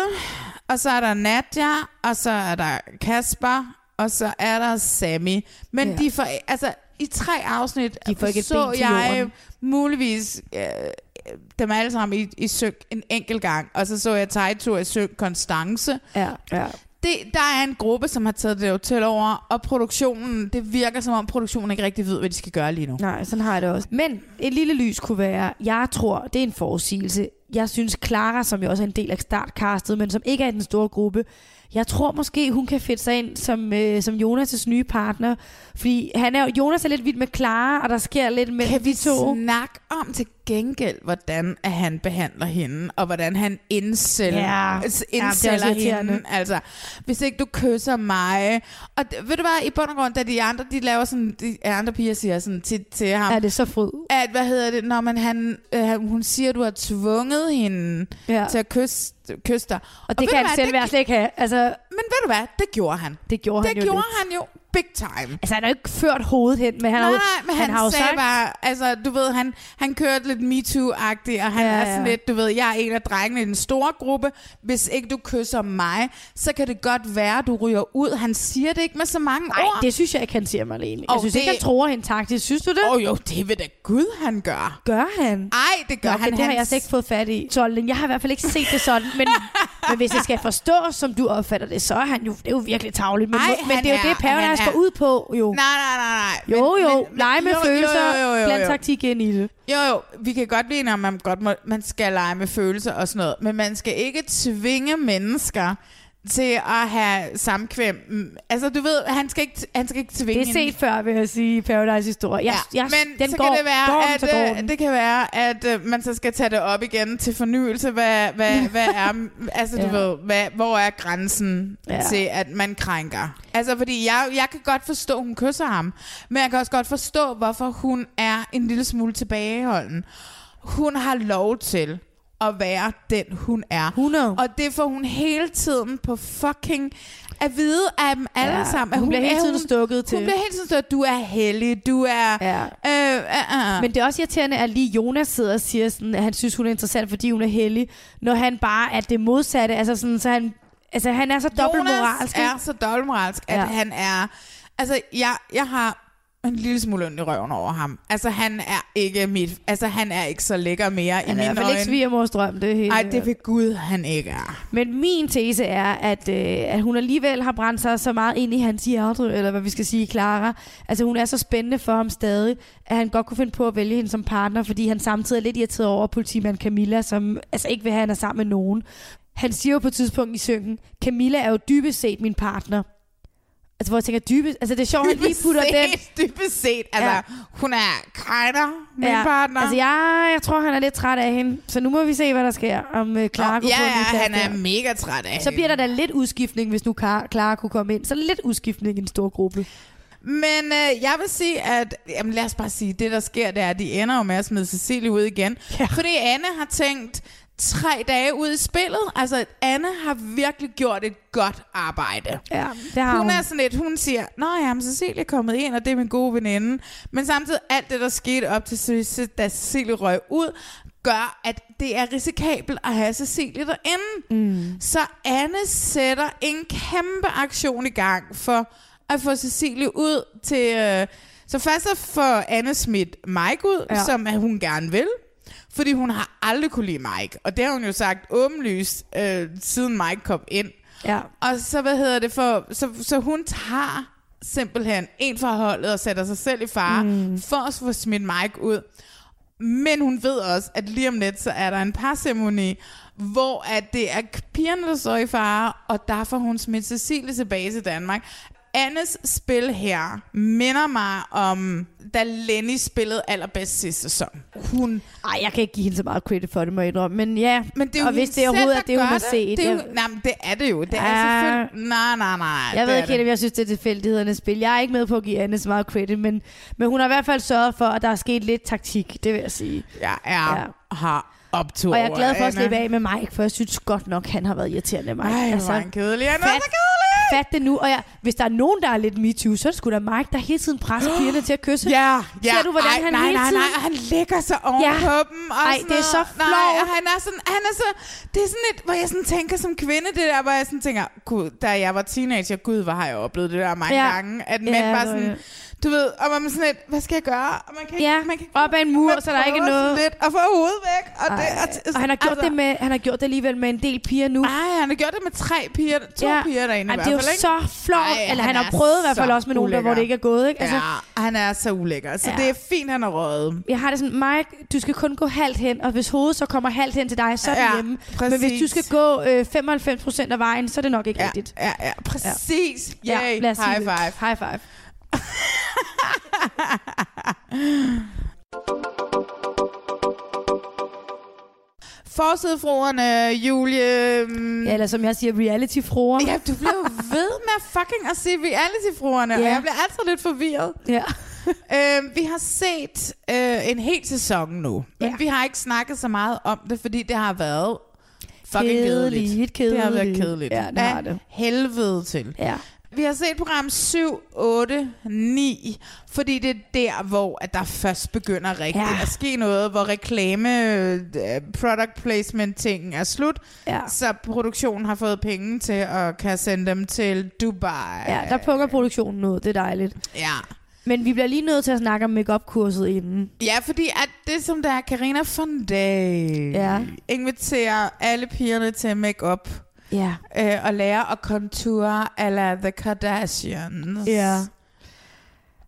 og så er der Nadia, og så er der Kasper, og så er der Sammy. Men Ja. de får, altså, i tre afsnit De får ikke så jeg muligvis øh, dem alle sammen i, i synk en enkelt gang. Og så så jeg Taito i synk Konstance. Ja, ja. Det, der er en gruppe, som har taget det til over, og produktionen, det virker som om produktionen ikke rigtig ved, hvad de skal gøre lige nu. Nej, sådan har jeg det også. Men et lille lys kunne være, jeg tror, det er en forudsigelse. Jeg synes, Clara, som jo også er en del af startcastet, men som ikke er i den store gruppe, jeg tror måske, hun kan fedte sig ind som, øh, som Jonas' nye partner. Fordi han er, jo- Jonas er lidt vild med Clara, og der sker lidt mellem Kan vi de to. snakke om til gengæld, hvordan at han behandler hende, og hvordan han indsætter, Ja. ja. Ja, hende. Altså, hvis ikke du kysser mig. Og ved du hvad, i bund og grund, da de andre, de laver sådan, de andre piger siger sådan til, til ham, Er det så fryd? at, hvad hedder det, når man, han, øh, hun siger, at du har tvunget hende Ja. til at kysse, kysse dig. Og det ved kan han selv være slet ikke have. Altså, Men ved du hvad, det gjorde han. det gjorde han Det jo gjorde lidt. han jo big time. Altså, han har jo ikke ført hovedet hen, men han nej, har jo, nej, men han, har jo sagde sagt... bare, altså du ved, han, han kørte lidt MeToo-agtigt, og han Ja, ja, er ja. sådan lidt, du ved, jeg er en af drengene i den store gruppe, hvis ikke du kysser mig, så kan det godt være, du ryger ud. Han siger det ikke med så mange Nej, ord. det synes jeg ikke, han siger, Marlene. Jeg Og synes det- ikke, han tror hende taktisk. Synes du det? Åh oh, jo, det ved da Gud, han gør. Gør han? Ej, det gør Nå, han. det har han jeg slet ikke fået fat i. Tolden, jeg har i hvert fald ikke set det sådan, men, men hvis det skal forstås, som du opfatter det, så er han jo, det er jo virkelig tavligt. Men, Ej, men det er jo det, Paradise går ud på, jo. Nej, nej, nej, nej. jo, jo, men- lege med jo, følelser, jo, jo, jo, bland jo. taktik ind i det. Jo, jo, vi kan godt blive enige om, at man, godt må, man skal lege med følelser og sådan noget, men man skal ikke tvinge mennesker til at have samkvem. Mm, Altså, du ved, han skal ikke, han skal ikke tvinge Det er set før, vil jeg sige, Paradise-historie. Jeg, Ja, jeg, men den så går, kan det være, at, øh, det kan være, at øh, man så skal tage det op igen til fornyelse. Hvad, hvad, hvad er, altså, du Ja. ved, hvad, hvor er grænsen Ja. ja. til, at man krænker? Altså, fordi jeg, jeg kan godt forstå, at hun kysser ham, men jeg kan også godt forstå, hvorfor hun er en lille smule tilbageholden. Hun har lov til at være den, hun er. 100. Og det får hun hele tiden på fucking at vide af dem alle Ja, sammen. at hun bliver hele tiden stukket til. Hun bliver hele tiden stået, du er heldig, du er... Ja. Øh, øh, øh. Men det er også irriterende, at lige Jonas sidder og siger, sådan, at han synes, hun er interessant, fordi hun er heldig, når han bare er det modsatte. Altså, sådan, så han, altså, han er så dobbeltmoralsk. Jonas er så dobbeltmoralsk, at ja. han er... Altså, jeg, jeg har en lille smule ondt i røven over ham. Altså, han er ikke mit... Altså, han er ikke så lækker mere Han i er i hvert mine fald ikke øjne. svigermors drøm, det er helt Ej, det ved Gud, han ikke er. Men min tese er, at, øh, at hun alligevel har brændt sig så meget ind i hans hjerte, eller hvad vi skal sige, Clara. Altså hun er så spændende for ham stadig, at han godt kunne finde på at vælge hende som partner, fordi han samtidig er lidt irriteret over politimand Camilla, som altså ikke vil have, at han er sammen med nogen. Han siger jo på et tidspunkt i synken, Camilla er jo dybest set min partner. Altså hvor jeg tænker, dybest, altså det er sjovt, at lige putter den. set, dybest set. Altså, Ja. hun er kinder, min ja. partner. Altså jeg, jeg tror, han er lidt træt af hende. Så nu må vi se, hvad der sker, om uh, Clara Nå, kunne ja, få ja, han er der. mega træt af Så bliver der da lidt udskiftning, hvis nu Clara kunne komme ind. Så lidt udskiftning i en stor gruppe. Men øh, jeg vil sige, at... Jamen lad os bare sige, det der sker, det er, at de ender jo med at smide Cecilie ud igen. Ja. Fordi Anne har tænkt tre dage ud i spillet. Altså, Anne har virkelig gjort et godt arbejde. Ja, det har Hun hun. er sådan lidt, hun siger, Nå ja, men Cecilie er kommet ind, og det er min gode veninde. Men samtidig alt det, der skete op til da Cecilie røg ud, gør, at det er risikabelt at have Cecilie derinde. Mm. Så Anne sætter en kæmpe aktion i gang for at få Cecilie ud til... Øh, så først så får Anne smidt Mike ud, Ja. som hun gerne vil. Fordi hun har aldrig kunne lide Mike. Og det har hun jo sagt åbenlyst, øh, siden Mike kom ind. Ja. Og så, hvad hedder det for, så, så hun tager simpelthen en fra holdet og sætter sig selv i fare mm. for at få smidt Mike ud. Men hun ved også, at lige om lidt, så er der en parceremoni, hvor at det er pigerne, der står i fare, og der får hun smidt Cecilie tilbage til Danmark. Annes spil her minder mig om, da Lenny spillede allerbedst sidste sæson. Hun Ej, jeg kan ikke give hende så meget credit for det, må jeg indrømme. Men ja, men det er jo og hvis det overhovedet er selv, det, hun har set. Det er jo, jeg, nej, men det er det jo. Det er Ja. selvfølgelig... Nej, nej, nej. jeg ved ikke helt, om jeg synes, det er tilfældighedernes spil. Jeg er ikke med på at give Anne så meget credit, men, men hun har i hvert fald sørget for, at der er sket lidt taktik, det vil jeg sige. Jeg er Ja. har optur Og jeg er glad for at slippe af med Mike, for jeg synes godt nok, han har været irriterende, Mike. Ej, altså, han kedelig. Han er fat- så kedelig! fat det nu. Og jeg, hvis der er nogen, der er lidt MeToo, så er det sgu da Mike, der hele tiden presser pigerne til at kysse. Ja, ja. Ser du, hvordan Ej, han nej, hele nej, tiden- nej, og han lægger sig oven Ja. på dem. Og Ej, det er så noget. Nej, han er sådan, han er så, det er sådan et, hvor jeg sådan tænker som kvinde, det der, hvor jeg sådan tænker, gud, da jeg var teenager, gud, hvor har jeg oplevet det der mange Ja. gange, at Ja, mænd bare det var sådan, det. Du ved, og man er sådan lidt, hvad skal jeg gøre? Og man kan ikke, Ja, man kan ikke, op ad en mur, så der er ikke noget. Lidt at få hovedet væk. Og, det, Ej, og han har, gjort altså, det med, han har gjort det alligevel med en del piger nu. Ej, han har gjort det med tre piger, to Ja. piger derinde Ej, i det er hvert jo fald, så flot. Ej, Eller han han har prøvet i hvert fald så også med nogen, der, hvor det ikke er gået. Ikke? Altså, ja, han er så ulækker. Så Ja. det er fint, han er røget. Jeg har det sådan, Mike, du skal kun gå halvt hen, og hvis hovedet så kommer halvt hen til dig, så er det Ja, hjemme. præcis. Men hvis du skal gå øh, 95% af vejen, så er det nok ikke Ja, rigtigt. ja, ja, præcis. Ja, Yay, high five. High five. Forsidefruerne, Julie... mm, Ja, eller som jeg siger, reality-fruer. Ja, du bliver jo ved med at fucking at sige reality-fruerne, og Ja. jeg bliver altid lidt forvirret. ja. øh, vi har set øh, en hel sæson nu, men Ja. vi har ikke snakket så meget om det, fordi det har været fucking kedeligt. Kedeligt, Det har været kedeligt. kedeligt. Ja, det har det. helvede til. ja. Vi har set program 7, 8, 9, fordi det er der, hvor at der først begynder rigtigt Ja. at ske noget, hvor reklame, øh, product placement ting er slut, Ja. så produktionen har fået penge til at kan sende dem til Dubai. ja, der punger produktionen ud. Det er dejligt. Ja. Men vi bliver lige nødt til at snakke om make-up-kurset inden. Ja, fordi at det som der er Carina von Day Ja. inviterer alle pigerne til make-up Ja. øh, og lære at contour a la The Kardashians. Ja. Og,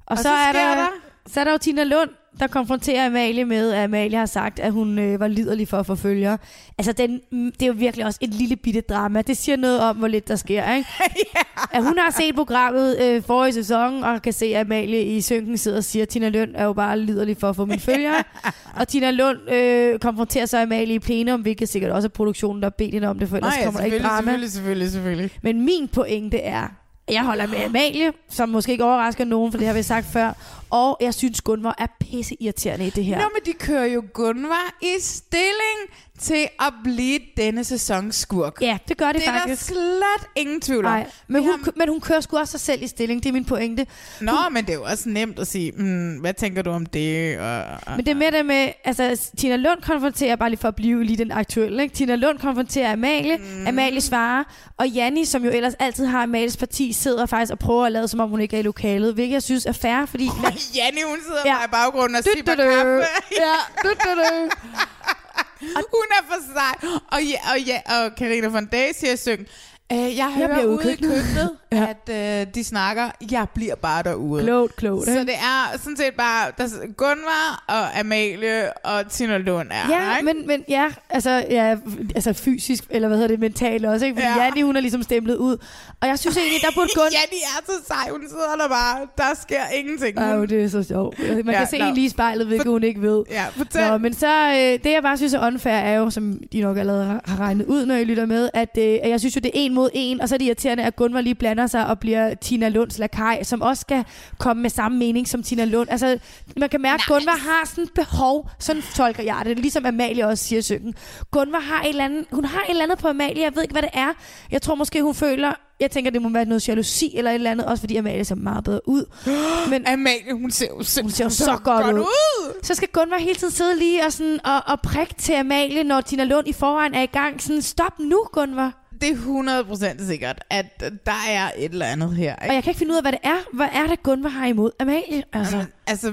Og så, så er der, der- så er der jo Tina Lund, der konfronterer Amalie med, at Amalie har sagt, at hun øh, var liderlig for at få følgere. Altså, den, mm, det er jo virkelig også et lille bitte drama. Det siger noget om, hvor lidt der sker, ikke? At hun har set programmet øh, forrige sæson, og kan se, at Amalie i synken sidder og siger, at Tina Lund er jo bare liderlig for at få mine følgere. og Tina Lund øh, konfronterer så Amalie i plenum, hvilket sikkert også er produktionen, der bedt hende om det, for ellers Nej, kommer der ikke drama. selvfølgelig, selvfølgelig, selvfølgelig. Men min pointe er, jeg holder med Amalie, som måske ikke overrasker nogen, for det har vi sagt før. Og jeg synes, Gunvor er pisse irriterende i det her. Nå, men de kører jo Gunvar i stilling til at blive denne sæsons skurk. Ja, det gør det, det er der faktisk. slet ingen tvivl om. Nej, men hun, har- men hun kører sgu også sig selv i stilling, det er min pointe. Nå, men det er jo også nemt at sige, mm, hvad tænker du om det? Og, og, Men det er med det med, altså Tina Lund konfronterer, bare lige for at blive lige den aktuelle, ikke? Tina Lund konfronterer Amalie, mm. Amalie svarer, og Janni, som jo ellers altid har Amalies parti, sidder faktisk og prøver at lade, som om hun ikke er i lokalet, hvilket jeg synes er fair, fordi... Og Janni, hun sidder Ja. bare i baggrunden og sipper kaffe. Ja, du, du, du. hun er for sej. Og, ja, og, ja, og Carina von Day siger synge, øh, jeg hører bliver ude i ude i køkkenet." køkkenet, Ja. at øh, de snakker, jeg bliver bare derude. Klogt, klogt. Så ikke? det er sådan set bare der, er Gunvar og Amalie og Tina Lund er der, Ja, ikke? men, men ja, altså, ja, altså fysisk, eller hvad hedder det, mentalt også, ikke? Fordi ja. Ja. Janni, hun er ligesom stemplet ud. Og jeg synes egentlig, der burde gå... Ja, de er så sej. Hun sidder der bare. Der sker ingenting. Jo, det er så sjovt. Man Ja, kan se nå. hende lige i spejlet, hvilket For- hun ikke ved. ja, fortæl. Nå, men så, øh, det jeg bare synes er unfair, er jo, som de nok allerede har- har regnet ud, når I lytter med, at, øh, at jeg synes jo, det er en mod en, og så er det irriterende, at Gunvar lige blander sig og bliver Tina Lunds lakaj, som også skal komme med samme mening som Tina Lund. Altså, man kan mærke, at Gunvar har sådan et behov, sådan tolker jeg det, ligesom Amalie også siger i syngen. Gunvar har et eller andet, hun har et eller andet på Amalie, jeg ved ikke, hvad det er. Jeg tror måske, hun føler, jeg tænker, det må være noget jalousi eller et eller andet, også fordi Amalie ser meget bedre ud. Men Amalie, hun ser jo Hun ser jo så godt ud. ud. så skal Gunvar hele tiden sidde lige og, sådan, og, og prikke til Amalie, når Tina Lund i forvejen er i gang. Sådan, stop nu, Gunvar. Det er 100% sikkert, at der er et eller andet her. Og Ikke? jeg kan ikke finde ud af, hvad det er. Hvad er det, Gunvar har imod Amalie? Altså, Altså, altså,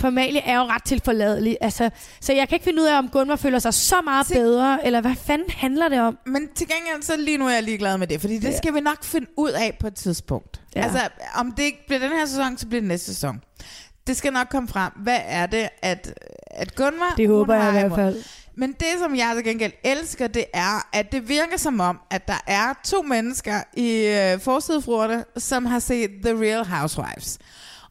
for Amalie er jo ret tilforladelig. Altså, så jeg kan ikke finde ud af, om Gunvar føler sig så meget Se- bedre, eller hvad fanden handler det om? men til gengæld, så lige nu er jeg ligeglad med det, fordi det Ja. skal vi nok finde ud af på et tidspunkt. Ja. Altså, om det ikke bliver den her sæson, så bliver det næste sæson. Det skal nok komme frem. Hvad er det, at, at Gunvar... Det håber jeg i hvert fald. Men det, som jeg til gengæld elsker, det er, at det virker som om, at der er to mennesker i øh, forsidefruerne, som har set The Real Housewives.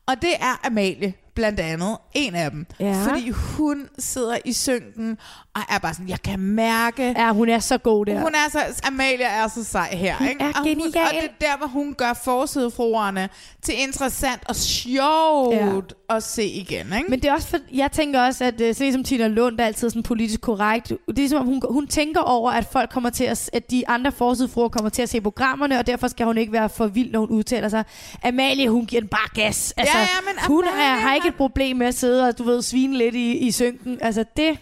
Og det er Amalie, blandt andet, en af dem. Ja. Fordi hun sidder i synken og er bare sådan, jeg kan mærke, Ja, hun er så god der. hun er så, Amalia er så sej her, Hun ikke? er og, genial. og det er der, hvor hun gør forsidefruerne til interessant og sjovt ja. at se igen, ikke? Men det er også for, jeg tænker også, at øh, sådan ligesom Tina Lund, er altid sådan politisk korrekt, det er ligesom, hun, hun tænker over, at folk kommer til at, at de andre forsidefruer kommer til at se programmerne, og derfor skal hun ikke være for vild, når hun udtaler sig. Amalie, hun giver den bare gas. Altså, Ja, ja, men hun er, Amalie har ikke et problem med at sidde og, du ved, svine lidt i, i synken. Altså, det,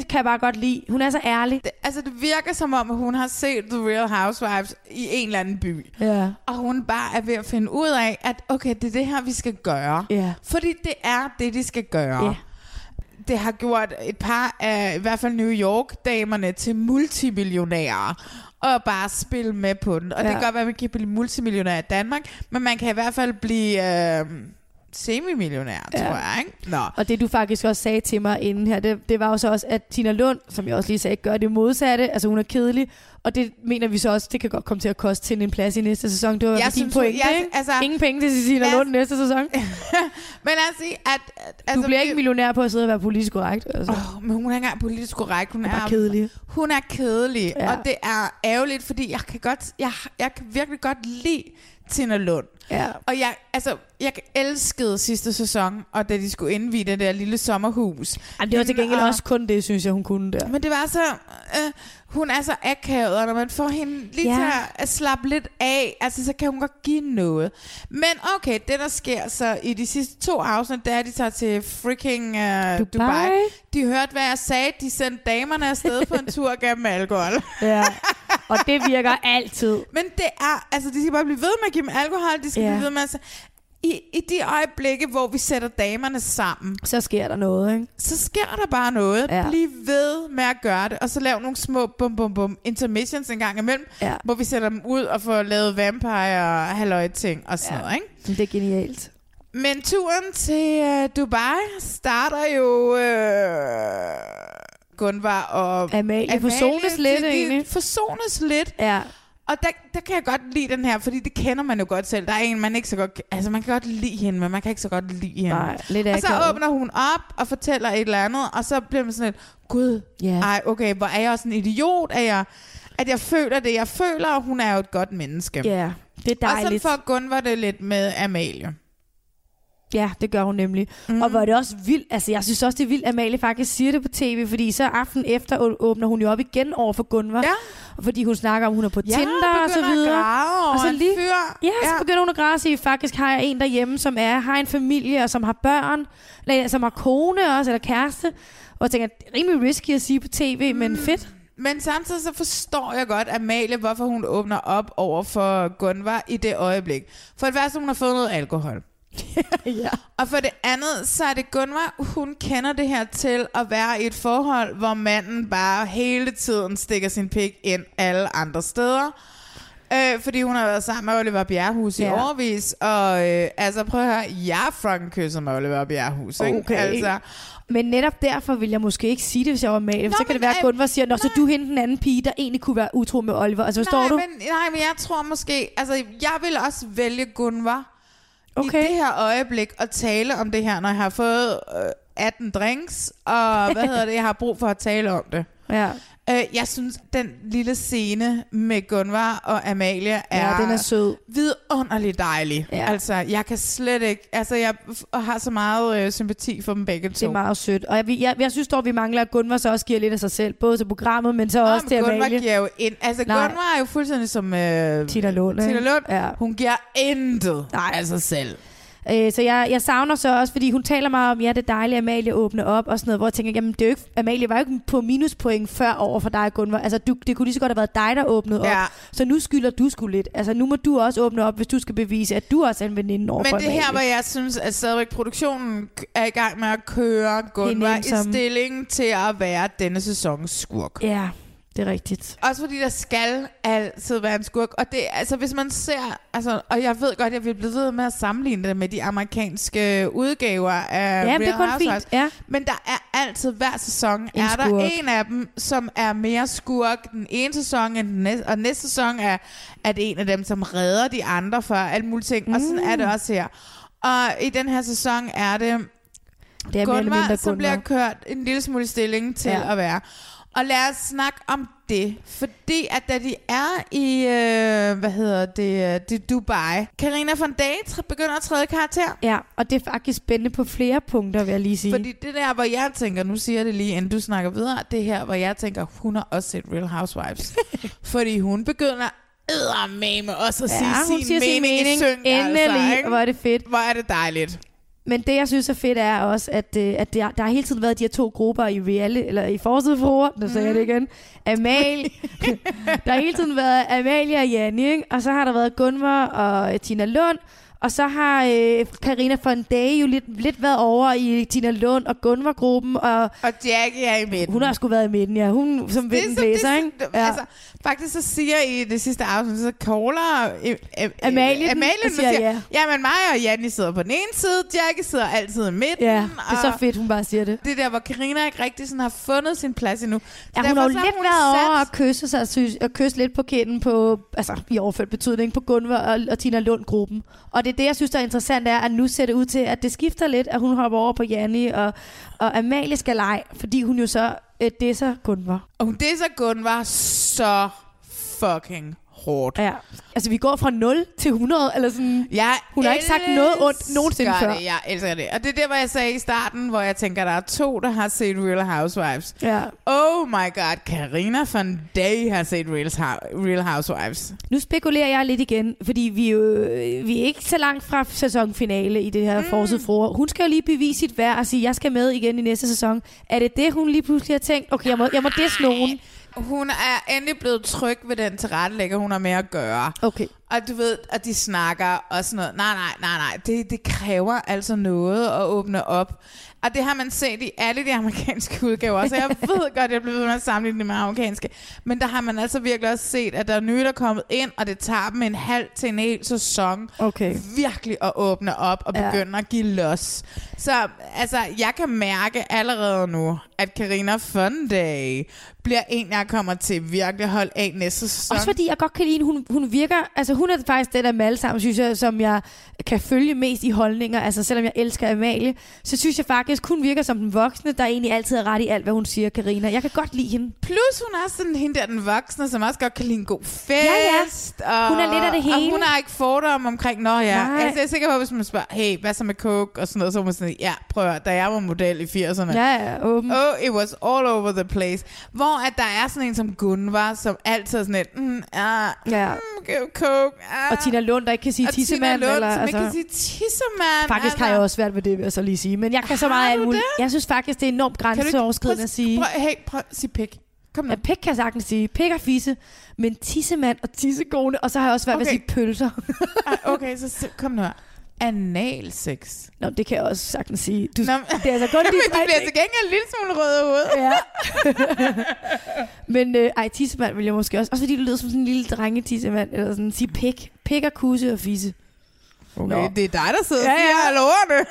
det kan jeg bare godt lide. Hun er så ærlig. det, altså, det virker som om, at hun har set The Real Housewives i en eller anden by. Ja. Og hun bare er ved at finde ud af, at okay, det er det her, vi skal gøre. Ja. Fordi det er det, de skal gøre. Ja. Det har gjort et par af, i hvert fald New York-damerne til multimillionærer og bare spille med på den. Og ja. det kan godt være, at man kan blive multimillionær i Danmark, men man kan i hvert fald blive øh, semimillionær, ja. Tror jeg. Ikke? Nå. Og det du faktisk også sagde til mig inden her, det, det var jo så også, at Tina Lund, som jeg også lige sagde, gør det modsatte. Altså hun er kedelig, og det mener vi så også, det kan godt komme til at koste til en plads i næste sæson. Det var Jeg din pointe, jeg- ikke? altså- Ingen penge til os- Lund næste sæson. Men sige, at... at Du bliver ikke millionær på at sidde og være politisk korrekt. Altså. Oh, men hun er ikke politisk korrekt. Hun er bare er kedelig. Hun er kedelig. Ja. og det er ærgerligt, fordi jeg kan godt, jeg, jeg kan virkelig godt lide Tina Lund. Ja. Og jeg, altså, jeg elskede sidste sæson, og da de skulle indvide det der lille sommerhus. Jamen, det var til gengæld Og- også kun det, synes jeg, hun kunne der. Men det var så... Øh, hun er så akavet, og når man får hende lige Ja. til at slappe lidt af, altså, så kan hun godt give noget. Men okay, det der sker så i de sidste to afsnit, det er, at de tager til freaking uh, Dubai. Dubai. Dubai. De hørte, hvad jeg sagde. De sendte damerne afsted på en tur gennem alkohol. Ja. Og det virker altid. Men det er, altså de skal bare blive ved med at give dem alkohol, de skal Ja. blive ved med at... I, I de øjeblikke, hvor vi sætter damerne sammen, Så sker der noget, ikke? så sker der bare noget. Ja. Bliv ved med at gøre det, og så lav nogle små bum bum bum intermissions en gang imellem, Ja. hvor vi sætter dem ud og får lavet vampire og halløj ting og sådan Ja. noget, ikke? Det er genialt. Men turen til uh, Dubai starter jo... Uh, Gunvar og Amalie forsones lidt, egentlig. Forsones lidt. Ja. Og der, der kan jeg godt lide den her, fordi det kender man jo godt selv. Der er en, man ikke så godt... Altså, man kan godt lide hende, men man kan ikke så godt lide hende. Nej, lidt og så akavet. åbner hun op og fortæller et eller andet, og så bliver man sådan lidt, gud, Ja. ej, okay, hvor er jeg også en idiot, at jeg, at jeg føler det, jeg føler, og hun er jo et godt menneske. Ja, det er og sådan dejligt. får Gunvar det lidt med Amalie. Ja, det gør hun nemlig. Mm. Og hvor er det også vildt, altså jeg synes også, det er vildt, at Amalie faktisk siger det på tv, fordi så aften efter åbner hun jo op igen over for Gunvar. Ja. Fordi hun snakker om, hun er på Ja, Tinder og så at videre. Og så lige, fyr. Ja, så Ja. begynder hun at græde og sige, faktisk har jeg en derhjemme, som er, har en familie, og som har børn, eller som har kone også, eller kæreste. Og jeg tænker, det er rimelig risky at sige på tv, mm. men fedt. Men samtidig så forstår jeg godt, Amalie, hvorfor hun åbner op over for Gunvar i det øjeblik. For det første, hun har fået noget alkohol. ja. Og for det andet, så er det Gunvar, hun kender det her til at være i et forhold, hvor manden bare hele tiden stikker sin pik ind alle andre steder. Øh, fordi hun har været sammen med Oliver Bjerrehus i Ja. årvis. Og øh, altså prøv at høre, jeg fucking kysser med Oliver Bjerrehus. Ikke? Okay. Altså, Men netop derfor vil jeg måske ikke sige det, hvis jeg var Amalie. For så kan det være, at Gunvar siger, Nå, så du hende den anden pige, der egentlig kunne være utro med Oliver. Altså, forstår nej, du? Men, nej, men jeg tror måske, altså jeg vil også vælge Gunvar Okay. i det her øjeblik at tale om det her, når jeg har fået øh, 18 drinks, og hvad hedder det, jeg har brug for at tale om det. Ja. Øh, jeg synes, den lille scene med Gunvar og Amalie er, ja, den er sød. vidunderligt dejlig. Ja. Altså, jeg kan slet ikke... Altså, jeg har så meget øh, sympati for dem begge to. Det er meget sødt. Og jeg, jeg, jeg synes dog, vi mangler, at Gunvar så også giver lidt af sig selv. Både til programmet, men så Nå, også men til Gunvar Amalie. giver jo ind. Altså, Nej. Gunvar er jo fuldstændig som... Øh, Tina Lund, Tina? Lund. Ja. Hun giver intet Nej. af sig selv. Øh, så jeg, jeg savner så også, fordi hun taler meget om, ja, det er dejligt, at Amalie åbner op og sådan noget, hvor jeg tænker, jamen det er jo ikke, Amalie var jo ikke på minuspoint før over for dig, Gunvar. Altså, du, det kunne lige så godt have været dig, der åbnede op. Ja. Så nu skylder du sgu lidt. Altså, nu må du også åbne op, hvis du skal bevise, at du også er en veninde over Men for det her, Amalie. hvor jeg synes, at stadigvæk produktionen er i gang med at køre Hende i stilling til at være denne sæsons skurk. Ja, det er rigtigt. Også fordi der skal altid være en skurk. Og det, altså, hvis man ser... Altså, og jeg ved godt, at jeg vil blive ved med at sammenligne det med de amerikanske udgaver af Ja, men det er Real Housewives. fint. Ja. Men der er altid, hver sæson, En er der skurk. en af dem, som er mere skurk den ene sæson, end den næste, og næste sæson er, det en af dem, som redder de andre for alt muligt ting. Mm. Og sådan er det også her. Og i den her sæson er det Det er Gunvar, som bliver kørt en lille smule stilling til ja. at være. Og lad os snakke om det, fordi at da de er i, øh, hvad hedder det, øh, det Dubai, Karina von tr- begynder at træde karakter. Ja, og det er faktisk spændende på flere punkter, vil jeg lige sige. Fordi det der, hvor jeg tænker, nu siger jeg det lige, inden du snakker videre, det her, hvor jeg tænker, hun har også set Real Housewives. fordi hun begynder eddermame også at ja, sige sin siger sin mening, mening. i synk, Endelig, altså, ikke? hvor er det fedt. Hvor er det dejligt. Men det, jeg synes er fedt, er også, at, øh, at der, der har hele tiden været de her to grupper i reality, eller i forsidefruer, der sagde jeg det igen. Amalie. der har hele tiden været Amalie og Janne, ikke? og så har der været Gunvar og Tina Lund, og så har øh, Karina von Day jo lidt, lidt været over i Tina Lund og Gunvar-gruppen, og Og Jackie er i midten. hun har sgu været i midten, ja. Hun som vinden som- blæser, det, ikke? det, ja. altså, faktisk så siger i det sidste afsnit, så caller øh, øh, Amalie den, Amalie den, siger siger, ja. ja. men mig og Janni sidder på den ene side, Jackie sidder altid i midten. Ja, det er så fedt, hun bare siger det. Det er der, hvor Karina ikke rigtig sådan har fundet sin plads endnu. Ja, hun har jo så lidt hun været sat- over at kysse sig, synes, og kysse lidt på kinden på, altså i overført betydning, på Gunvar og, og Tina Lund-gruppen. Og det det, jeg synes, der er interessant, er, at nu ser det ud til, at det skifter lidt, at hun hopper over på Janni, og, og Amalie skal lege, fordi hun jo så øh, disser Gunvar. Og det så kun var så fucking hårdt. Ja. Altså, vi går fra 0 til 100, eller sådan... Jeg Hun har ikke sagt noget ondt nogensinde elsker før. Det, jeg elsker det. Og det er der, hvor jeg sagde i starten, hvor jeg tænker, der er to, der har set Real Housewives. Ja. Oh my god, Karina von Day har set Real, Hou- Real Housewives. Nu spekulerer jeg lidt igen, fordi vi jo vi er ikke så langt fra sæsonfinale i det her mm. forside fruer. Hun skal jo lige bevise sit værd og sige, jeg skal med igen i næste sæson. Er det det, hun lige pludselig har tænkt? Okay, jeg må, jeg må disse nogen. Hun er endelig blevet tryg ved den tilrettelægger, hun har med at gøre. Okay. Og du ved, at de snakker og sådan noget. Nej, nej, nej, nej. Det, det kræver altså noget at åbne op. Og det har man set i alle de amerikanske udgaver. Så jeg ved godt, jeg bliver ved med at sammenligne det med amerikanske. Men der har man altså virkelig også set, at der er nye, der er kommet ind, og det tager dem en halv til en hel sæson Okay. virkelig at åbne op og Ja. begynde at give los. Så altså, jeg kan mærke allerede nu, at Karina Funday bliver en, jeg kommer til virkelig at holde af næste sæson. Også fordi jeg godt kan lide, hun, hun virker, altså hun er faktisk den af dem alle sammen, synes jeg, som jeg kan følge mest i holdninger. Altså selvom jeg elsker Amalie, så synes jeg faktisk, hun virker som den voksne, der egentlig altid er ret i alt, hvad hun siger, Karina. Jeg kan godt lide hende. Plus hun er sådan hende der, den voksne, som også godt kan lide en god fest. Ja, Og, Hun er lidt af det hele. Og hun har ikke fordomme omkring, nå ja. Nej. Altså, jeg er sikker på, hvis man spørger, hey, hvad så med coke og sådan noget, så er man sådan, ja, prøv at da jeg var model i 80'erne. Ja, ja, åben. Oh, it was all over the place. Hvor at der er sådan en som Gunvar, som altid er sådan et, mm, ah, Ja. mm, give coke, ah. Og Tina Lund, der ikke kan sige Og Tina tissemand. Lund, eller, som altså, ikke kan sige tissemand. Faktisk altså. har jeg også svært ved det, vil jeg så lige sige. Men jeg kan så meget alt muligt. Jeg synes faktisk, det er enormt grænseoverskridende at sige. Prøv, hey, prøv at sige pik. Kom nu. Ja, pik kan jeg sagtens sige. Pik og fisse. Men tissemand og tissekone. Og så har jeg også svært ved at Okay. sige pølser. Ah, Okay, så kom nu her. Analsex. Nå, det kan jeg også sagtens sige. Du, Nå, det er altså kun Men de bliver til gengæld en lille smule rød i hovedet. Ja. Men øh, ej, tissemand vil jeg måske også. Også fordi du lyder som sådan en lille drenge tissemand. Eller sådan, sige pik. Pik og kusse og fisse. Okay, Nå. det er dig, der sidder Ja, ja. alle ordene.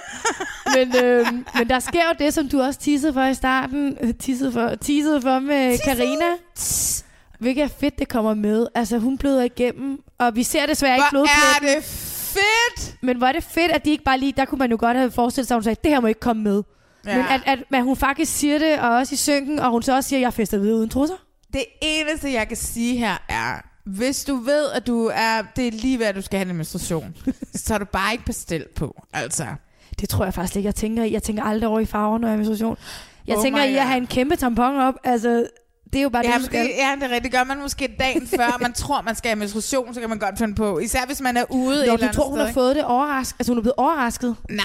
Men, øh, men der sker jo det, som du også tissede for i starten. Øh, Tissede for, tissede for med Karina. Hvilket er fedt, det kommer med. Altså, hun bløder igennem. Og vi ser desværre ikke Hvor er blodpletten. det fedt! Men hvor er det fedt, at de ikke bare lige... Der kunne man jo godt have forestillet sig, at hun sagde, det her må ikke komme med. Ja. Men at, at, at hun faktisk siger det, og også i synken, og hun så også siger, at jeg fester videre uden trusser. Det eneste, jeg kan sige her er, hvis du ved, at du er, det er lige hvad du skal have en menstruation, så er du bare ikke bestilt på. Altså, Det tror jeg faktisk ikke, jeg tænker i. Jeg tænker aldrig over i farver, når jeg er menstruation. Jeg Oh tænker i at have en kæmpe tampon op. Altså, det er jo bare ja, det, du skal. det, ja, det er rigtigt. Det gør man måske dagen før, man tror, man skal have menstruation, så kan man godt finde på. Især hvis man er ude et Nå, eller du tror, hun sted, har fået det overrasket? Altså, hun er blevet overrasket? Nej,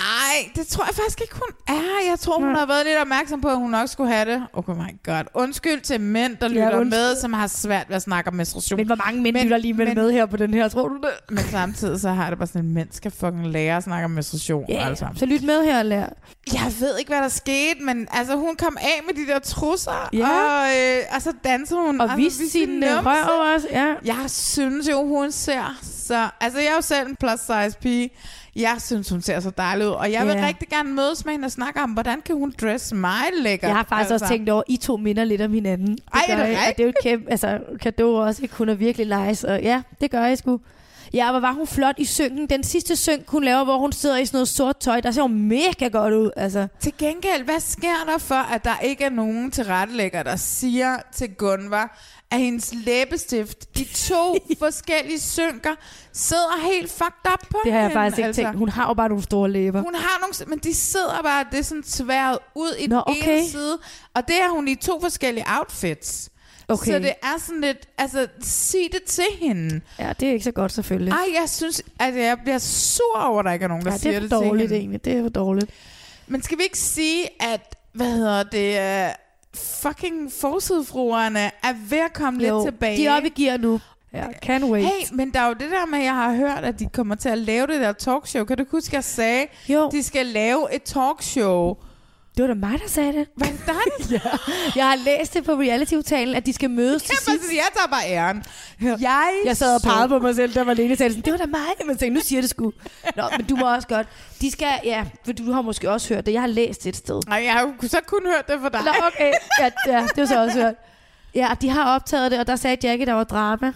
det tror jeg faktisk ikke, hun er. Jeg tror, hun har været lidt opmærksom på, at hun nok skulle have det. Oh my god. Undskyld til mænd, der lytter undskyld. med, som har svært ved at snakke om menstruation. Men hvor mange mænd Men- lytter lige med, men- med her på den her, tror du det? Men samtidig så har det bare sådan, at mænd skal fucking lære at snakke om menstruation. Ja, altså. så lyt med her og lær. Jeg ved ikke, hvad der skete, men altså, hun kom af med de der trusser, Ja. og, øh, og så dansede hun. Og altså, viste sin øh, røv også. Ja. Jeg synes jo, hun ser så... Altså, jeg er jo selv en plus size pige. Jeg synes, hun ser så dejlig ud, og jeg vil Ja. rigtig gerne mødes med hende og snakke om, hvordan kan hun dress mig lækkert. Jeg har faktisk altså. også tænkt over, I to minder lidt om hinanden. Det Ej, er gør det I, og det er jo et kæmpe, altså, kado også, ikke? Hun er virkelig nice, og ja, det gør jeg sgu. Ja, hvor var hun flot i synken. Den sidste synk, hun laver, hvor hun sidder i sådan noget sort tøj, der ser hun mega godt ud. Altså. Til gengæld, hvad sker der for, at der ikke er nogen tilrettelægger, der siger til Gunvar, at hendes læbestift i to forskellige synker sidder helt fucked up på Det har jeg hende, faktisk ikke altså. tænkt. Hun har jo bare nogle store læber. Hun har nogle, men de sidder bare, det er sådan tværet ud i Nå, den okay. ene side, og det er hun i to forskellige outfits. Okay. Så det er sådan lidt, altså sig det til hende. Ja, det er ikke så godt selvfølgelig. Ej, jeg synes, at jeg bliver sur over, at der ikke er nogen, der det siger er det, for til dårligt hende. egentlig. Det er for dårligt. Men skal vi ikke sige, at, hvad hedder det, uh, fucking forsidefruerne er ved at komme Jo, lidt tilbage? de er oppe i gear nu. Ja, can wait. Hey, men der er jo det der med, at jeg har hørt, at de kommer til at lave det der talkshow. Kan du huske, jeg sagde, Jo, de skal lave et talkshow? Det var da mig, der sagde det. Hvad er det? ja. Jeg har læst det på reality-talen, at de skal mødes til sidst. jeg tager bare æren. Jeg, Jeg sad og pegede på mig selv, der var Lene sagde sådan, det var da mig. Men jeg tænkte, nu siger det sgu. Nå, men du må også godt. De skal, ja, for du har måske også hørt det. Jeg har læst det et sted. Nej, jeg har så kun hørt det for dig. Nå, okay. Ja, ja, det har så også hørt. Ja, de har optaget det, og der sagde Jackie, der var drama.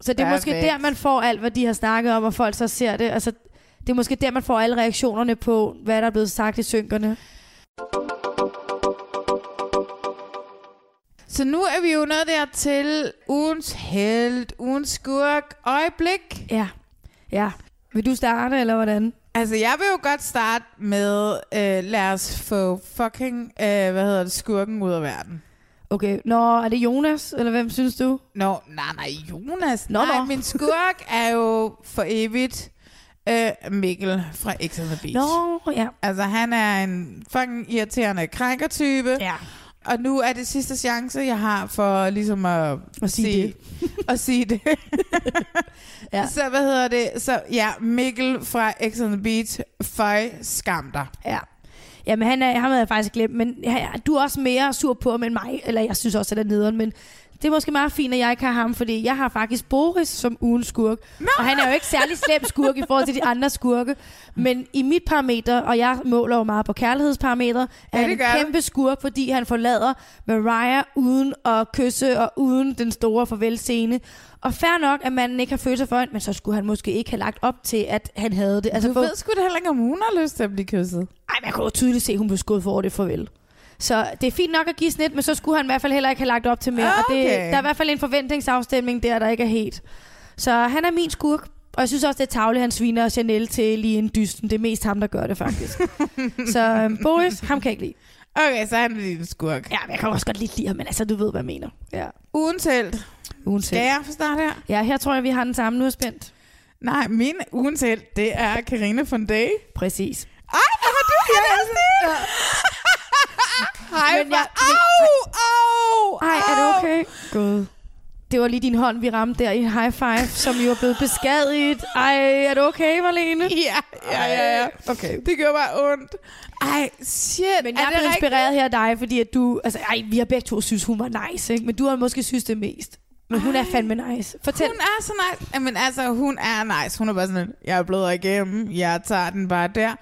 Så det er måske Perfekt. der, man får alt, hvad de har snakket om, og folk så ser det. Altså, det er måske der, man får alle reaktionerne på, hvad der er blevet sagt i synkerne. Så nu er vi jo nået der til ugens held, ugens skurk, øjeblik. Ja. Ja. Vil du starte, eller hvordan? Altså, jeg vil jo godt starte med, øh, lad os få fucking, øh, hvad hedder det, skurken ud af verden. Okay. Nå, er det Jonas, eller hvem synes du? Nå, nej, nej, Jonas. Nå, nej, nå. min skurk er jo for evigt øh, Mikkel fra X on the Beach. Nå, ja. Altså, han er en fucking irriterende krænkertype. Ja. Og nu er det sidste chance, jeg har for ligesom at, At sige at sige det. Ja. Så hvad hedder det? Så ja, Mikkel fra X on the Beach, føj, skam dig. Ja. Jamen, han er, ham havde jeg faktisk glemt, men ja, du er også mere sur på ham end mig, eller jeg synes også, at det er nederen, men det er måske meget fint, at jeg ikke har ham, fordi jeg har faktisk Boris som ugens skurk. No! Og han er jo ikke særlig slem skurk i forhold til de andre skurke, men i mit parameter, og jeg måler jo meget på kærlighedsparameter, er Ja, han det en kæmpe skurk, fordi han forlader Mariah uden at kysse og uden den store farvelscene. Og fair nok, at manden ikke har følelser for hende, men så skulle han måske ikke have lagt op til, at han havde det. Altså, du for- ved sgu da heller ikke, om hun har lyst til at blive kysset. ej, men jeg kunne jo tydeligt se, at hun blev skudt for over det farvel. Så det er fint nok at give snit, men så skulle han i hvert fald heller ikke have lagt op til mere. Og det, Okay. der er i hvert fald en forventningsafstemning der, der ikke er helt. Så han er min skurk. Og jeg synes også, det er tavligt, han sviner Chanel til lige en dysten. Det er mest ham, der gør det faktisk. så øhm, Boris, ham kan jeg ikke lide. Okay, så er han din skurk. Ja, men jeg kan også godt lidt lide ham, men altså, du ved, hvad jeg mener. Ja, Ugens held. uanset. Skal jeg starte her? Ja, her tror jeg, vi har den samme. Nu er spændt. Nej, min ugens held, det er Karina von Day. Præcis. Ej, har du læst det? Hej, Men jeg- au, au, Ej, er au. okay? God. Det var lige din hånd, vi ramte der i high five, som jo er blevet beskadiget. Ej, er du okay, Marlene? Ja, ja, ja, ja. Okay. Det gør bare ondt. Ej, shit. Men er jeg det blev inspireret her af dig, fordi at du... Altså, ej, vi har begge to synes, hun var nice, ikke? Men du har måske synes det mest. Men hun er Ej. fandme nice. Fortæl. Hun er så nice. Jamen altså, hun er nice. Hun er bare sådan, jeg er blevet igennem. Jeg tager den bare der.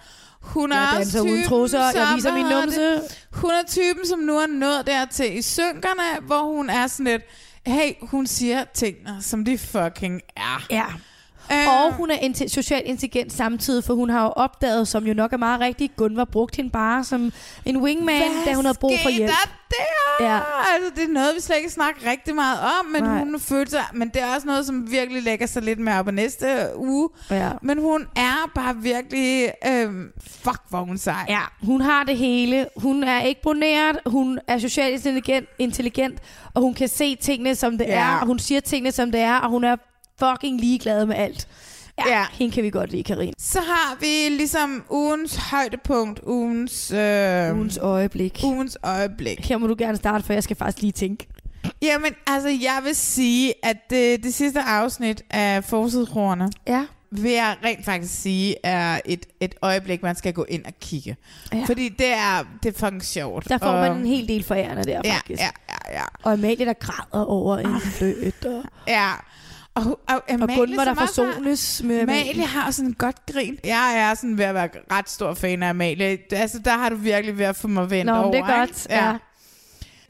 Hun er Jeg danser uden trusser, jeg som- viser min numse. Hun er typen, som nu er nået dertil i synkerne, hvor hun er sådan lidt, hey, hun siger tingene, som de fucking er. Ja. Øh, Og hun er inte- socialt intelligent samtidig, for hun har jo opdaget, som jo nok er meget rigtigt, Gunvar brugte hende bare som en wingman, hvad da hun havde brug for hjælp. Der der? Ja. Altså, det er noget, vi slet ikke snakker rigtig meget om, men Nej. hun følte sig, men det er også noget, som virkelig lægger sig lidt mere op på næste uge. Ja. Men hun er bare virkelig, øhm, fuck, hvor hun sej. Ja, hun har det hele. Hun er ikke broneret, hun er socialt intelligent, intelligent og hun kan se tingene, som det Ja. er, og hun siger tingene, som det er, og hun er fucking ligeglad med alt. Ja, Ja. hende kan vi godt lide, Karin. Så har vi ligesom ugens højdepunkt, ugens, øh, Ugens øjeblik. ugens øjeblik. Her må du gerne starte, for jeg skal faktisk lige tænke. Jamen, altså, jeg vil sige, at det, det sidste afsnit af Forsidekroerne, Ja. vil jeg rent faktisk sige, er et, et øjeblik, man skal gå ind og kigge. Ja. Fordi det er, det er fucking sjovt. Der får og, man en hel del forærende der, ja, faktisk. ja, ja, ja, Og Amalie, der græder over en fløt. Og, ja. Og, og, og Amalie, Gunvar, der forsones med Amalie har sådan en godt grin. Jeg er sådan ved at være ret stor fan af Amalie. Altså, der har du virkelig ved at få mig vendt Nå, over. det er ikke? godt. Ja.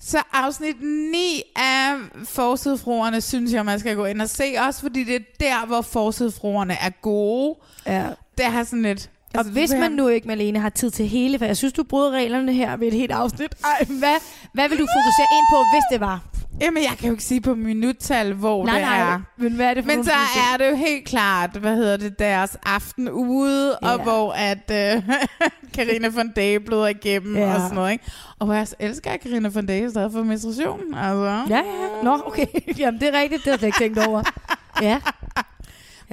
Så afsnit 9 af Forsidefruerne synes jeg, man skal gå ind og se. Også fordi det er der, hvor Forsidefruerne er gode. Ja. Det har sådan lidt... Og altså, hvis man nu ikke, Malene, har tid til hele, for jeg synes, du bryder reglerne her ved et helt afsnit. Ej, hvad, hvad vil du fokusere ind på, hvis det var? Jamen, jeg kan jo ikke sige på minuttal, hvor Nej, det nej, er. men hvad er det for Men så er det jo helt klart, hvad hedder det, deres aften ude, Ja. og hvor at øh, Carina von Day bløder igennem Ja. og sådan noget, ikke? Og hvor jeg elsker, at Carina von Day stadig for menstruation, altså. Ja, ja. Nå, okay. Jamen, det er rigtigt. Det har jeg ikke tænkt over. Ja.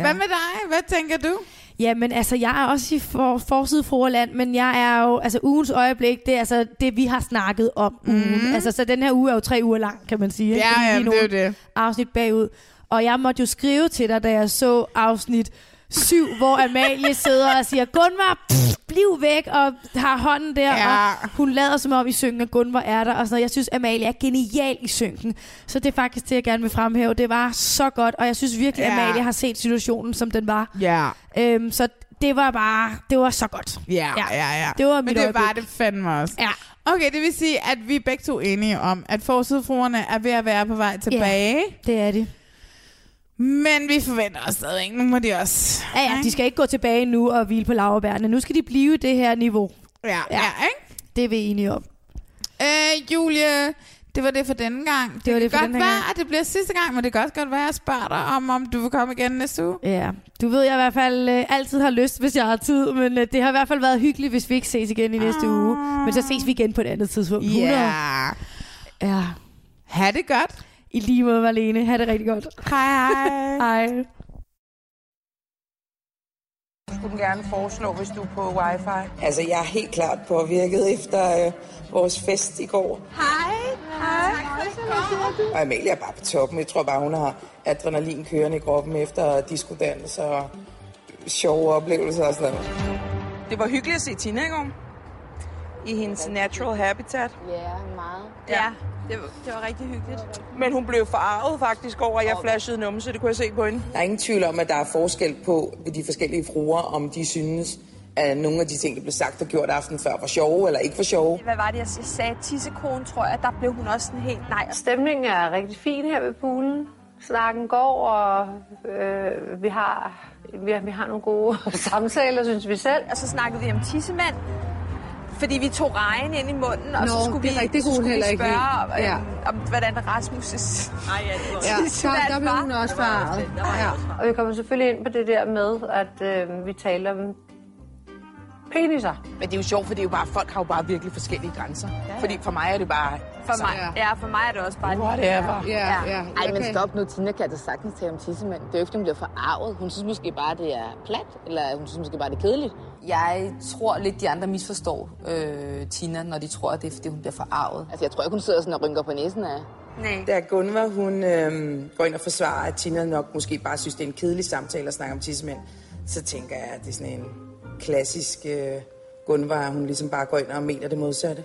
Ja. Hvad med dig? Hvad tænker du? Jamen, altså, jeg er også i for, forside forland, men jeg er jo, altså, ugens øjeblik, det er altså det, vi har snakket om ugen. Altså, så den her uge er jo tre uger lang, kan man sige. Ja, ja, det er jo det. Afsnit bagud. Og jeg måtte jo skrive til dig, da jeg så afsnit 7, hvor Amalie sidder og siger, Gunvar, pff, bliv væk, og har hånden der, Ja. og hun lader som om i synken, at Gunvar er der, og sådan noget. Jeg synes, Amalie er genial i synken. Så det er faktisk det, jeg gerne vil fremhæve. Det var så godt, og jeg synes virkelig, Ja. Amalie har set situationen, som den var. Ja, Øhm, så det var bare, det var så godt. ja, Ja. ja, ja. Det var Men mit det øjeblik. var det fandme også. Ja. Okay, det vil sige, at vi er begge to enige om, at forsidefruerne er ved at være på vej tilbage. Det er det. Men vi forventer os stadig ikke. Nu må de også... Ja, ja, de skal ikke gå tilbage nu og hvile på laverbærene. Nu skal de blive det her niveau. Ja, ja, Ja. ikke? Det er vi enige om. Øh, Julie, det var det for denne gang. Det, var kan det for godt denne være, gang. at det bliver sidste gang, men det kan også godt være, at jeg spørger dig om, om du vil komme igen næste uge. Ja, du ved, jeg i hvert fald øh, altid har lyst, hvis jeg har tid, men øh, det har i hvert fald været hyggeligt, hvis vi ikke ses igen i næste Ah. uge. Men så ses vi igen på et andet tidspunkt. 100. Ja. Ja. Ha' det godt. I lige måde, Marlene. Ha' det rigtig godt. Hej, hej. Hej. skulle gerne foreslå, hvis du er på wifi. Altså, jeg er helt klart påvirket efter øh, vores fest i går. Hej. Hej. Og Amalie er bare på toppen. Jeg tror bare, hun har adrenalin kørende i kroppen efter diskodans og sjove oplevelser og sådan noget. Det var hyggeligt at se Tina i går. I hendes natural habitat. Ja, meget. Ja, det var, det var rigtig hyggeligt. Men hun blev forarvet faktisk over, at jeg flashede numse. Det kunne jeg se på hende. Der er ingen tvivl om, at der er forskel på ved de forskellige fruer, om de synes, at nogle af de ting, der blev sagt og gjort aften før, var sjove eller ikke var sjove. Hvad var det, jeg sagde? Tissekone, tror jeg. Der blev hun også sådan helt nej. Stemningen er rigtig fin her ved poolen. Snakken går, og øh, vi, har, vi, har, vi har nogle gode samtaler, synes vi selv. Og så snakkede vi om tissemænd. Fordi vi tog regn ind i munden, og Nå, så skulle det vi, rigtigt, så skulle vi heller ikke spørge om, helt. Ja. om, hvordan Rasmus' Nej, ja, Ja, der, der blev hun også farvet. Ja. Og vi kommer selvfølgelig ind på det der med, at øh, vi taler om peniser. Men det er jo sjovt, for det er jo bare, folk har jo bare virkelig forskellige grænser. Fordi for mig er det bare... For mig, ja, for mig er det også bare... Whatever. Ja, ja. Ej, men stop nu. Tina kan da sagtens tale om tissemænd. Det er jo ikke, hun bliver forarvet. Hun synes måske bare, det er plat, eller hun synes måske bare, det er kedeligt. Jeg tror lidt, de andre misforstår øh, Tina, når de tror, at det er, fordi hun bliver forarvet. Altså, jeg tror ikke, hun sidder sådan og rynker på næsen af. Nej. Da Gunvar, hun øh, går ind og forsvarer, at Tina nok måske bare synes, det er en kedelig samtale at snakke om tissemænd, så tænker jeg, at det er sådan en klassisk øh, Gunvar, hun ligesom bare går ind og mener det modsatte.